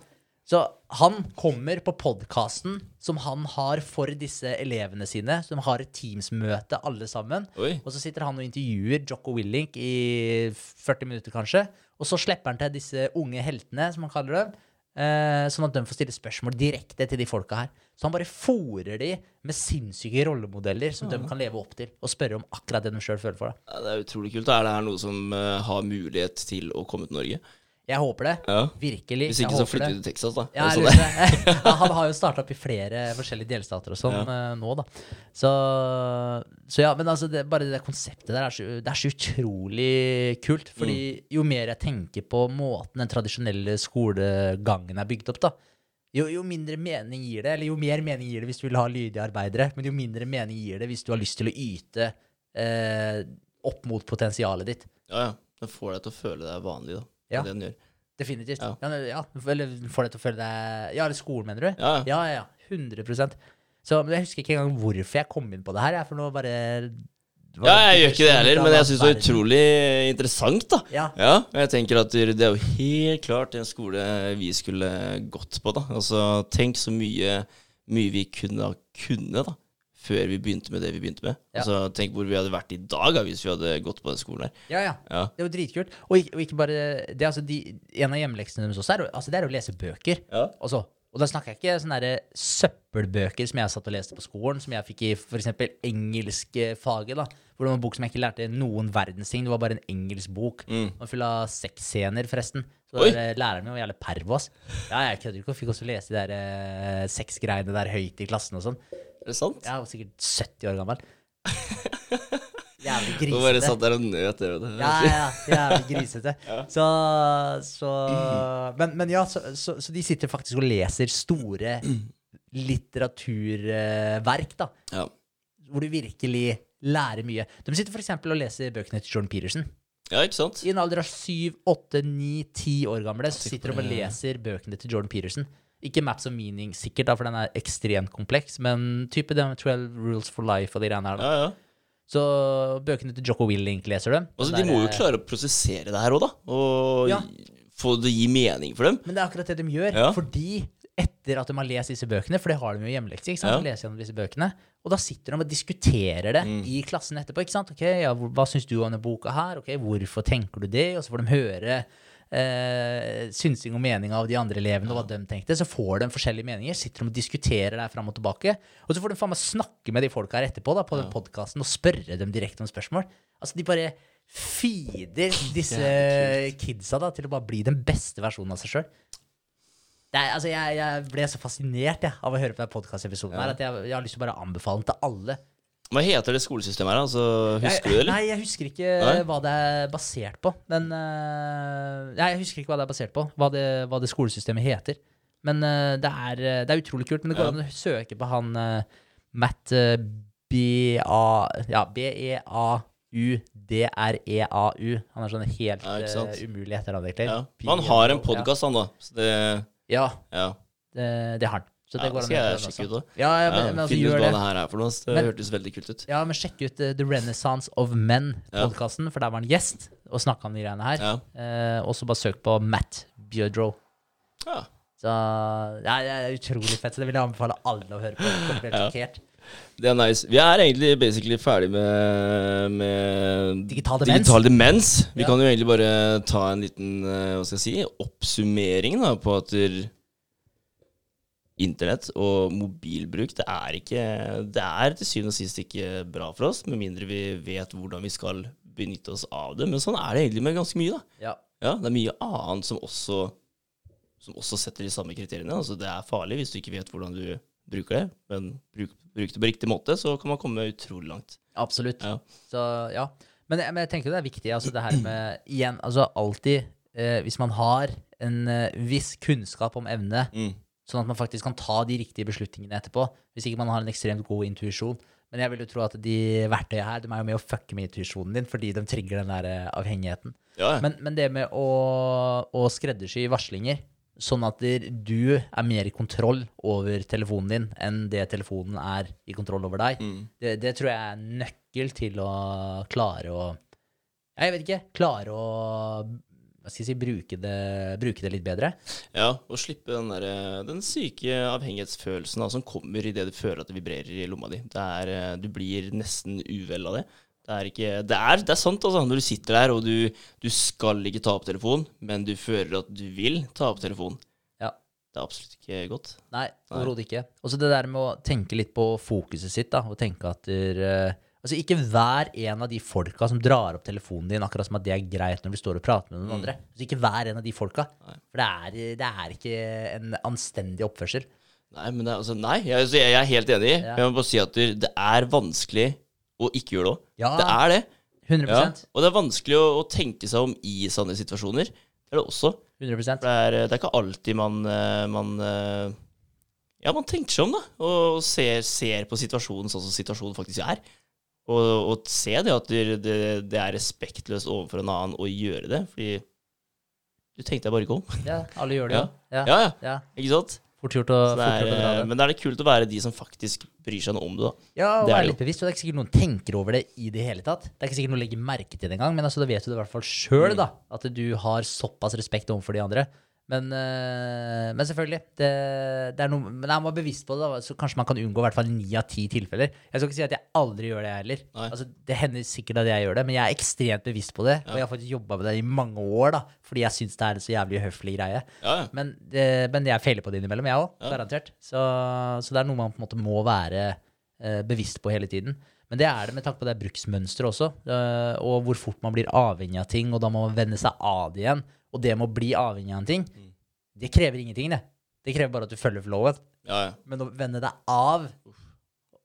Så han kommer på podkasten som han har for disse elevene sine. som har et Teams-møte, alle sammen. Oi. Og så sitter han og intervjuer Jocko Willink i 40 minutter, kanskje. Og så slipper han til disse unge heltene, som han kaller dem. Eh, sånn at de får stille spørsmål direkte til de folka her. Så han bare fòrer de med sinnssyke rollemodeller som de kan leve opp til, og spørre om akkurat det de sjøl føler for. Det. Ja, det er utrolig kult. Er det her noe som eh, har mulighet til å komme til Norge? Jeg håper det. Ja. Virkelig. Hvis ikke, så flytter vi til Texas, da. Ja, jeg så lurer der. på det. ja, han har jo starta opp i flere forskjellige delstater og sånn ja. nå, da. Så, så ja, men altså, det, bare det konseptet der er så, det er så utrolig kult. Fordi jo mer jeg tenker på måten den tradisjonelle skolegangen er bygd opp, da, jo, jo mindre mening gir det. Eller jo mer mening gir det hvis du vil ha lydige arbeidere, men jo mindre mening gir det hvis du har lyst til å yte eh, opp mot potensialet ditt. Ja, ja. Det får deg til å føle deg vanlig, da. Ja. det den gjør. Definitivt. Ja. Ja. Ja, eller får deg til å føle deg Ja, eller skolen, mener du? Ja, ja. Ja, ja, ja. 100 Så men Jeg husker ikke engang hvorfor jeg kom inn på det her. For nå bare Ja, jeg gjør ikke det heller, men jeg syns det er utrolig interessant, da. Ja. Ja, jeg tenker at det er jo helt klart en skole vi skulle gått på, da. Altså, tenk så mye, mye vi kunne ha kunne, da. Før vi begynte med det vi begynte med. Ja. Altså, tenk hvor vi hadde vært i dag hvis vi hadde gått på den skolen her. ja, ja. Ja. Det er jo dritkult. Og ikke, og ikke bare det, altså de, En av hjemmeleksene deres også er, altså det er å lese bøker. Ja. Også. Og da snakker jeg ikke sånne der søppelbøker som jeg satt og leste på skolen, som jeg fikk i f.eks. engelskfaget. da, Hvor det var en bok som jeg ikke lærte noen verdens ting. Det var bare en engelsk bok. Mm. Full av sexscener, forresten. Så Oi. læreren min var jævlig pervo, ass. Ja, jeg kødder ikke. Fikk også lese de der eh, sexgreiene der høyt i klassen og sånn. Er det sant? Jeg var sikkert 70 år gammel. Jævlig Nå bare grisete. satt der og nøt det. vet du. Ja, ja, ja, jævlig grisete. Så, så Men, men ja, så, så, så de sitter faktisk og leser store litteraturverk, da. Ja. Hvor du virkelig lærer mye. De sitter f.eks. og leser bøkene til Jordan Peterson. Ja, ikke sant? I en alder av syv, åtte, ni, ti år gamle så sitter de og leser bøkene til Jordan Peterson. Ikke Maps of Meaning, sikkert, da, for den er ekstremt kompleks, men type den 12 Rules for Life og de greiene her. da. Ja, ja. Så bøkene til Jocko Willink leser dem. Altså, de må jo klare å prosessere det her òg, da. Og Ja. få det gi mening for dem. Men det er akkurat det de gjør. Ja. Fordi etter at de har lest disse bøkene, for det har de jo hjemmelekse, ikke sant? Ja. Leser gjennom disse bøkene, og da sitter de og diskuterer det Mm. i klassen etterpå. ikke sant? Ok, ja, Hva syns du om denne boka her? Ok, Hvorfor tenker du det? Og så får de høre eh, synsing og mening av de andre elevene, og hva de tenkte. Så får de forskjellige meninger, sitter de og diskuterer der fram og tilbake. Og så får de faen meg snakke med de folka her etterpå da, på den podkasten og spørre dem direkte om spørsmål. Altså, de bare feeder disse kidsa da, til å bare bli den beste versjonen av seg sjøl. Er, altså, jeg, jeg ble så fascinert jeg, av å høre på den podkastepisoden ja. at jeg, jeg har lyst til å bare anbefale den til alle. Hva heter det skolesystemet her. Altså, husker du det, eller? Nei, jeg husker ikke Nei? hva det er basert på. Men uh, Nei, jeg husker ikke hva det er basert på. Hva det, hva det skolesystemet heter. Men uh, det, er, eh, det er utrolig kult. Men det går Ja. an å søke på han uh, Matt B-A Ja, B-E-A-U-D-R-E-A-U. Han er sånn helt Ja, umulig etternavn, egentlig. Ja. Han har en Piero, podkast, han, da. Så det Ja, Ja. det, det har han. Så det ja går an skal å høre jeg den sjekke ut òg. Ja, ja, Ja, men, men altså, Finn ut gjør hva det. det her er for noe. Det Men- hørtes veldig kult ut. Ja, men sjekk ut eh, The Renaissance of Men-podkasten, for der var han gjest og snakka om de greiene her. Ja. Eh, og så bare søk på Matt Bjødrow. ja. Så ja, det er utrolig fett. Så det vil jeg anbefale alle å høre på. Komplett sjokkert. Det er nice. Vi er egentlig basically ferdig med, med Digital demens. digital demens. Vi Ja. kan jo egentlig bare ta en liten eh, hva skal jeg si, oppsummering da, på at internett og mobilbruk det er ikke Det er til syvende og sist ikke bra for oss, med mindre vi vet hvordan vi skal benytte oss av det. Men sånn er det egentlig med ganske mye. da. Ja. Ja, Det er mye annet som også, som også setter de samme kriteriene. Altså, det er farlig hvis du ikke vet hvordan du bruker det, men bruk, bruk det på riktig måte, så kan man komme utrolig langt. Absolutt. Ja. Så ja. Men, men jeg tenker det er viktig. Altså det her med Igjen, altså alltid eh, Hvis man har en eh, viss kunnskap om emnet, Mm. sånn at man faktisk kan ta de riktige beslutningene etterpå. Hvis ikke man har en ekstremt god intuisjon. Men jeg vil jo tro at de verktøyene her de er jo med å fucke med intuisjonen din, fordi de trigger den der eh, avhengigheten. Ja. Men, men det med å, å skreddersy varslinger, sånn at du er mer i kontroll over telefonen din enn det telefonen er i kontroll over deg, Mm. det, det tror jeg er nøkkel til å klare å Jeg vet ikke. Klare å hva skal jeg si, bruke det, bruke det litt bedre. Ja, og slippe den, der, den syke avhengighetsfølelsen da, som kommer idet du føler at det vibrerer i lomma di. Det er, eh, du blir nesten uvel av det. Det er, ikke, det er, det er sant, altså. Når du sitter der og du, du skal ikke ta opp telefonen, men du føler at du vil ta opp telefonen. Ja. Det er absolutt ikke godt. Nei, overhodet ikke. Og så det der med å tenke litt på fokuset sitt, da, og tenke at der, eh, Altså, ikke vær en av de folka som drar opp telefonen din akkurat som at det er greit når du står og prater med noen andre. Altså, ikke vær en av de folka. Nei. For det er, det er ikke en anstendig oppførsel. Nei, men det altså, nei jeg, altså, jeg er helt enig. Ja. Jeg må bare si at det er vanskelig å ikke gjøre det òg. Ja, Det er det. 100 Ja. Og det er vanskelig å, å tenke seg om i sånne situasjoner. Det er det også. 100%. det er, det er ikke alltid man, eh, man eh, Ja, man tenker seg om, da. Og ser, ser på situasjonen sånn som situasjonen faktisk er. Og, og se det at det, det, det er respektløst overfor en annen å gjøre det. Fordi du tenkte deg bare ikke om. Ja, alle gjør det Ja. Ja. Ja, ja. ja. Ikke sant? Fort gjort å, det fort er, gjort å dra eh, det. men da er det kult å være de som faktisk bryr seg noe om det, da. Ja, og det er være litt bevisst. Og det er ikke sikkert noen tenker over det i det hele tatt. Det er ikke sikkert noen legger merke til det engang, men altså, da vet du det i hvert fall sjøl, Mm. da. At du har såpass respekt overfor de andre. Men, eh, men selvfølgelig. Det, det er noe, men jeg må være bevisst på det, da, så kanskje man kan unngå i hvert fall ni av ti tilfeller. Jeg skal ikke si at jeg aldri gjør det, jeg heller. Altså, det hender sikkert at jeg gjør det, men jeg er ekstremt bevisst på det. Og jeg har faktisk jobba med det i mange år, da, fordi jeg syns det er en så jævlig uhøflig greie. Ja, ja. Men, det, men jeg feiler på det innimellom, jeg òg. Ja. Garantert. Så, så det er noe man på en måte må være uh, bevisst på hele tiden. Men det er det med tanke på det bruksmønsteret også, uh, og hvor fort man blir avhengig av ting, og da må man venne seg av det igjen. Og det med å bli avhengig av en ting, Mm. det krever ingenting, det. Det krever bare at du følger loven. ja, ja. Men å vende deg av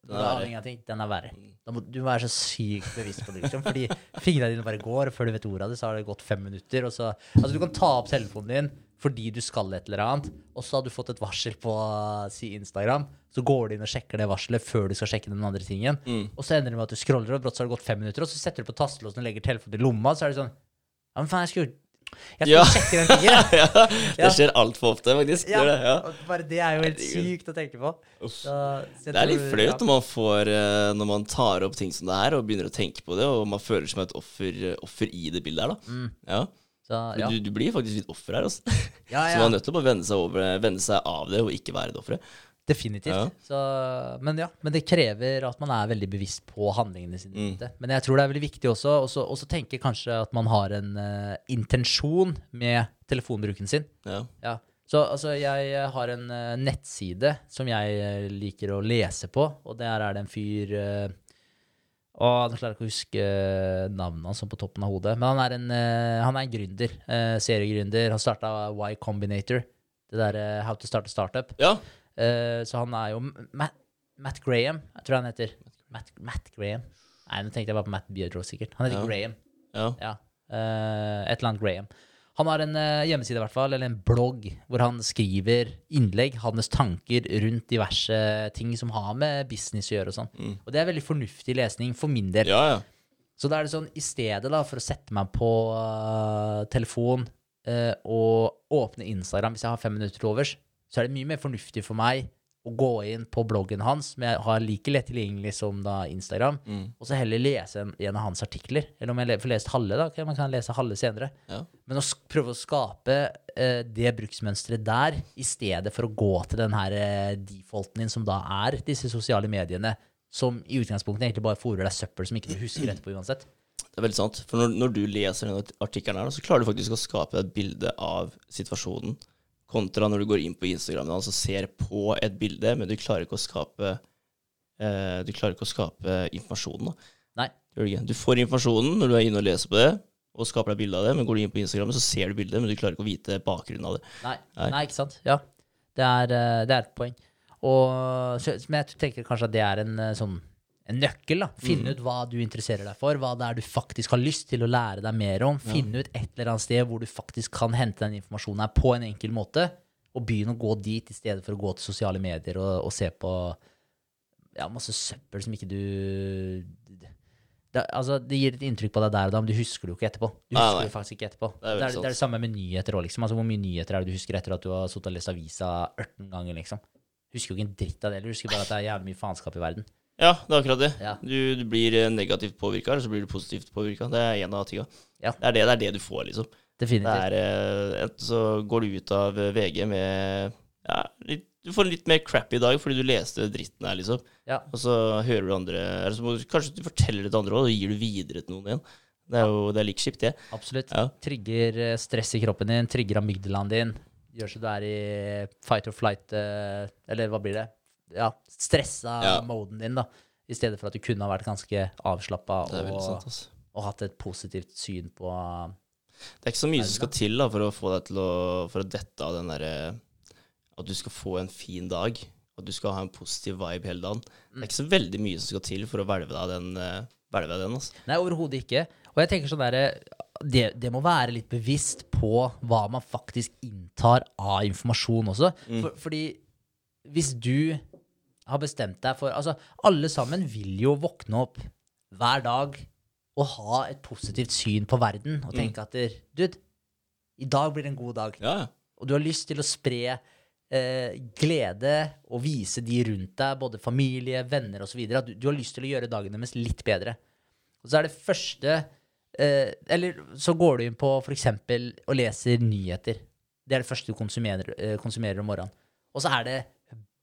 Den er avhengig av ting, den er verre. Mm. Da må du være så sykt bevisst på det, liksom. Fordi fingrene dine bare går, og før du vet ordet av det, så har det gått fem minutter. Og så, altså, du kan ta opp telefonen din fordi du skal et eller annet, og så har du fått et varsel på si Instagram. Så går du inn og sjekker det varselet før du skal sjekke den andre tingen. Mm. Og så ender det med at du scroller, og brått så har det gått fem minutter, og så setter du på tastelåsen og legger telefonen i lomma, så er det sånn Ja, men faen, jeg skulle Jeg skal Ja. sjekke den tingen. ja, Ja. det skjer altfor ofte, faktisk. Ja, det, ja. bare det er jo helt sykt å tenke på. Så, Det er litt flaut ja. når man får eh, Når man tar opp ting som det her og begynner å tenke på det, og man føler seg som et offer, offer i det bildet her, da. Mm. Ja. Så, ja. du, du blir faktisk litt offer her, altså. Ja, Så man er nødt til å bare vende seg, over, vende seg av det, og ikke være det offeret. Definitivt. Ja. Så, men ja, men det krever at man er veldig bevisst på handlingene sine. Mm. Men jeg tror det er veldig viktig også å tenke kanskje at man har en uh, intensjon med telefonbruken sin. Ja. Ja. Så altså, jeg har en uh, nettside som jeg eh, liker å lese på, og der er det en fyr Å, nå klarer jeg ikke å huske eh, navnet hans sånn på toppen av hodet. Men han er en, eh, han er en gründer. eh, seriegründer. Han starta Y Combinator. Det derre How to start a startup. ja. Eh, så han er jo Matt, Matt Graham, jeg tror han heter. Matt, Matt Graham. Nei, nå tenkte jeg bare på Matt Beardrow, sikkert. Han heter Ja. Graham. Ja. Ja. Uh, et eller annet Graham. Han har en uh, hjemmeside, i hvert fall, eller en blogg, hvor han skriver innlegg, hans tanker rundt diverse ting som har med business å gjøre og sånn. Mm. Og det er veldig fornuftig lesning for min del. ja, ja. Så da er det sånn, i stedet da, for å sette meg på uh, telefon uh, og åpne Instagram hvis jeg har fem minutter til overs, så er det mye mer fornuftig for meg å gå inn på bloggen hans, som jeg har like lett tilgjengelig som da Instagram, Mm. og så heller lese en, en av hans artikler. Eller om jeg får lest halve, da. Man kan lese halve senere. Ja. Men å prøve å skape uh, det bruksmønsteret der, i stedet for å gå til den her uh, defaulten din, som da er disse sosiale mediene, som i utgangspunktet egentlig bare fôrer deg søppel som ikke du husker etterpå uansett. Det er veldig sant. For når, når du leser denne artikkelen her, så klarer du faktisk å skape et bilde av situasjonen, kontra når du går inn på Instagram og altså ser på et bilde, men du klarer ikke å skape eh, ikke å skape informasjonen. Da. Nei. Du, får informasjonen når du er inne og leser på det, og skaper deg bilde av det, men går du inn på Instagram, så ser du bildet, men du klarer ikke å vite bakgrunnen av det. Nei, Nei. nei ikke sant? Ja. Det er, eh, det er et poeng. Og, men jeg tenker kanskje at det er en eh, sånn en nøkkel. da. Finne ut hva du interesserer deg for, hva det er du faktisk har lyst til å lære deg mer om. Finne ut et eller annet sted hvor du faktisk kan hente den informasjonen her på en enkel måte. Og begynne å gå dit i stedet for å gå til sosiale medier og, og se på ja, masse søppel som ikke du det, altså, det gir et inntrykk på deg der og da, men du husker det jo ikke etterpå. Du husker nei. det faktisk ikke etterpå. Det er Det er, det, er det samme med nyheter òg, liksom. Altså, hvor mye nyheter er det du husker etter at du har sittet og lest avisa 18 ganger, liksom? Husker jo ikke en dritt av det. Du husker bare at det er jævlig mye faenskap i verden. Ja, det er akkurat det. Ja. Du, du blir eh, negativt påvirka, eller så blir du positivt påvirka. Det er en av tinga. Ja. Det, det, det er det du får, liksom. Det Definitivt. er, eh, så går du ut av eh, VG med ja, litt, Du får en litt mer crappy dag fordi du leste dritten her, liksom. Ja. Og så hører du andre Eller så må kanskje du forteller det til andre òg, og gir du videre til noen igjen. Det er jo det er like kjipt, det. Absolutt. Trigger stress i kroppen din, trigger amygdalaen din. Gjør så du er i fight or flight, eller hva blir det? Ja, stressa Ja. moden din, da. I stedet for at du kunne ha vært ganske avslappa sant, og, og hatt et positivt syn på Det er ikke så mye som skal til da, for å få deg til å For å dette av den derre At du skal få en fin dag. At du skal ha en positiv vibe hele dagen. Det er ikke så veldig mye som skal til for å hvelve deg den. eh, Hvelve den altså. Nei, overhodet ikke. Og jeg tenker sånn derre det, det må være litt bevisst på hva man faktisk inntar av informasjon også. For, fordi hvis du har bestemt deg for Altså, alle sammen vil jo våkne opp hver dag og ha et positivt syn på verden og tenke at der, Dude, i dag blir det en god dag. Ja, ja. Og du har lyst til å spre eh, glede og vise de rundt deg, både familie, venner osv. At du, du har lyst til å gjøre dagen deres litt bedre. Og så er det første eh, Eller så går du inn på f.eks. og leser nyheter. Det er det første du konsumerer, eh, konsumerer om morgenen. Og så er det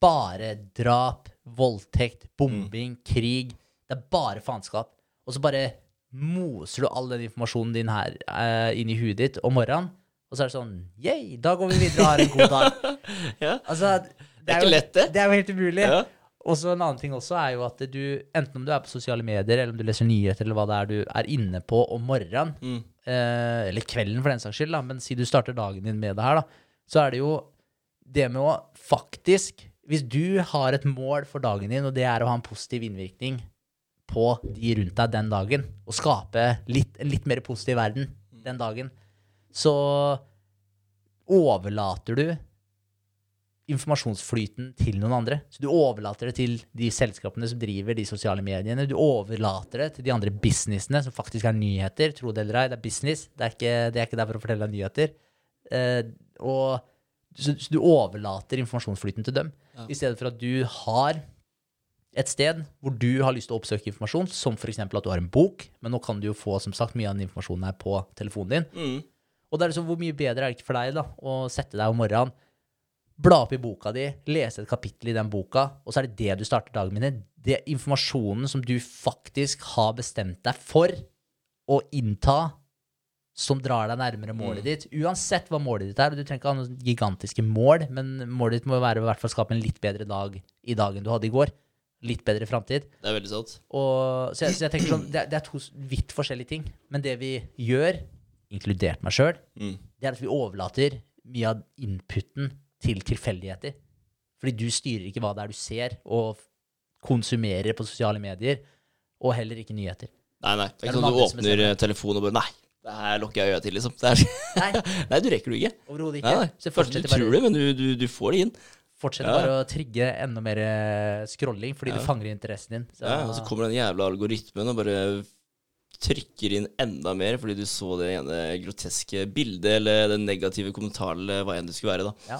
bare drap, voldtekt, bombing, krig. Det er bare faenskap. Og så bare moser du all den informasjonen din her uh, inn i huet ditt om morgenen. Og så er det sånn Yeah, da går vi videre og har en god dag. Ja. Altså, det, er ikke jo, lett, det. Det er jo helt umulig. Ja. Og så en annen ting også er jo at du, enten om du er på sosiale medier, eller om du leser nyheter, eller hva det er du er inne på om morgenen, Mm. eh, eller kvelden for den saks skyld, da, men si du starter dagen din med det her, da, så er det jo det med å faktisk Hvis du har et mål for dagen din, og det er å ha en positiv innvirkning på de rundt deg den dagen, og skape litt, en litt mer positiv verden den dagen, så overlater du informasjonsflyten til noen andre. Så du overlater det til de selskapene som driver de sosiale mediene. Du overlater det til de andre businessene som faktisk er nyheter. Tro det eller ei, det er business. Det er ikke, det er ikke der for å fortelle deg nyheter. Eh, og, så, så du overlater informasjonsflyten til dem, Ja. i stedet for at du har et sted hvor du har lyst til å oppsøke informasjon, som f.eks. at du har en bok, men nå kan du jo få som sagt mye av den informasjonen her på telefonen din. Mm. Og det er liksom, hvor mye bedre er det ikke for deg da, å sette deg om morgenen, bla opp i boka di, lese et kapittel i den boka, og så er det det du starter dagen med. Det er informasjonen som du faktisk har bestemt deg for å innta, som drar deg nærmere målet ditt. Uansett hva målet ditt er, du trenger ikke ha noen gigantiske mål, men målet ditt må være å i hvert fall skape en litt bedre dag i dagen du hadde i går. Litt bedre framtid. Det er veldig sant. Og, så, jeg, så jeg tenker sånn, det, det er to vidt forskjellige ting. Men det vi gjør, inkludert meg sjøl, Mm. det er at vi overlater mye av inputen til tilfeldigheter. Fordi du styrer ikke hva det er du ser, og konsumerer på sosiale medier, og heller ikke nyheter. Nei, nei. Det Er ikke sånn du åpner eh, telefonen og bare Nei, det her lukker jeg øya til, liksom. Er, Nei, nei, du rekker det ikke. overhodet ikke. nei. nei. det du tror det, men du, du, du får det inn. fortsetter Ja. bare å trigge enda mer eh, scrolling, fordi du fanger interessen din. Så, Ja, og så kommer den jævla algoritmen og bare trykker inn enda mer fordi du så det ene groteske bildet eller den negative kommentaren eller hva enn det skulle være. da. ja.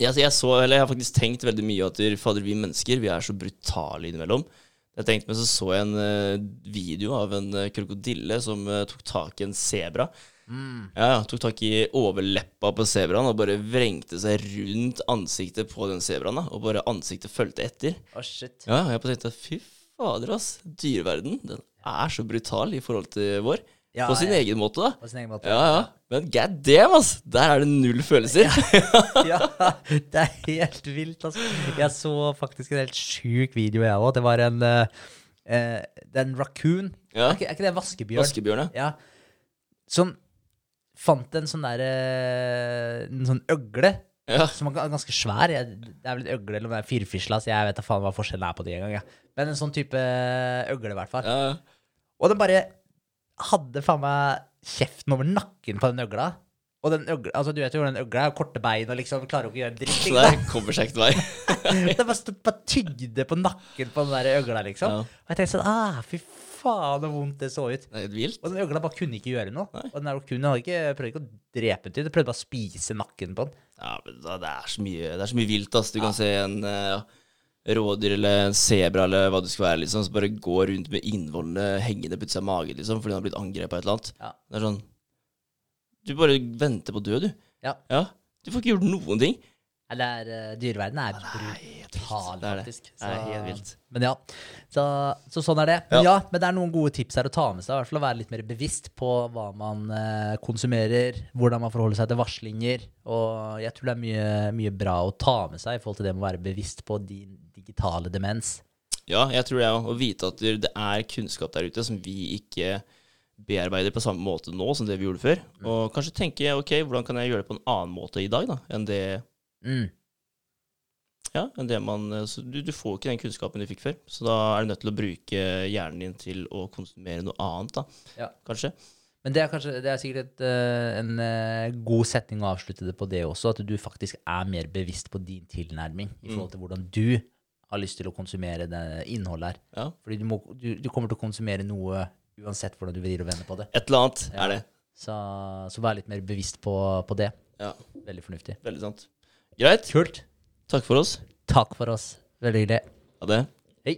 Jeg, altså, jeg, så, eller jeg har faktisk tenkt veldig mye at fader, vi mennesker vi er så brutale innimellom. Jeg tenkte, meg så så jeg en eh, video av en eh, krokodille som eh, tok tak i en sebra. Mm. Ja, tok tak i overleppa på sebraen og bare vrengte seg rundt ansiktet på den sebraen. Og bare ansiktet fulgte etter. Oh, shit. Ja, jeg bare tenkte fy fader, ass. Dyreverden den er så brutal i forhold til vår. Ja, på sin ja. egen måte, da. På sin egen måte. Ja, ja. Men god damn, ass. Der er det null følelser. ja, det er helt vilt, altså. Jeg så faktisk en helt sjuk video, jeg òg. Det var en uh, eh, er en raccoon. Er, ikke, er ikke det en vaskebjørn? Vaskebjørn, ja. Som fant en sånn derre En sånn øgle. Som var ganske svær. Jeg, det er vel en øgle eller er firfisla, så jeg vet da faen hva forskjellen er på de engang. Ja. Men en sånn type øgle, i hvert fall. ja. Og den bare hadde faen meg kjeften over nakken på den øgla. Og den øgla, altså du vet jo hvordan den øgla er, korte bein og liksom klarer jo ikke å gjøre dritt. Så det kommer seg ikke vei. Det bare, bare tygde på nakken på den der øgla, liksom. Ja. Og jeg tenkte sånn ah, Fy faen, så vondt det så ut. Det er vilt. Og den øgla bare kunne ikke gjøre noe. Nei. Og den kunne, hadde ikke, prøvde ikke å drepe den, til, den prøvde bare å spise nakken på den. Ja, men da, det, er så mye, det er så mye vilt, ass. Du kan se en eh, rådyr eller en sebra eller hva det skal være, liksom, som bare går rundt med innvollene hengende på utsida av magen, liksom, fordi den har blitt angrepet av et eller annet. Ja. Det er sånn Du bare venter på å dø, du. Ja. Du får ikke gjort noen ting. Det er, dyreverdenen dyreverden er brutal, faktisk. Det er helt vilt. Men ja, så, så sånn er det. Men ja. men det er noen gode tips her å ta med seg. I hvert fall å være litt mer bevisst på hva man eh, konsumerer, hvordan man forholder seg til varslinger. Og jeg tror det er mye, mye bra å ta med seg i forhold til det med å være bevisst på din digitale demens. Ja, jeg tror det òg. Å vite at det er kunnskap der ute som vi ikke bearbeider på samme måte nå som det vi gjorde før. Og kanskje tenke ok, hvordan kan jeg gjøre det på en annen måte i dag da, enn det Mm. Ja, enn det man du, du får ikke den kunnskapen du fikk før. Så da er du nødt til å bruke hjernen din til å konsumere noe annet, da. Ja. Kanskje. Men det er, kanskje, det er sikkert et, eh, en eh, god setning å avslutte det på det også, at du faktisk er mer bevisst på din tilnærming i forhold til hvordan du har lyst til å konsumere det innholdet her. Ja. Fordi du, må, du, du kommer til å konsumere noe uansett hvordan du vrir og vender på det. Et eller annet Ja. er det. Så, så vær litt mer bevisst på, på det. Ja, Veldig fornuftig. veldig sant. Greit. Kult. Takk for oss. Takk for oss. Veldig hyggelig. Ha det. Hei.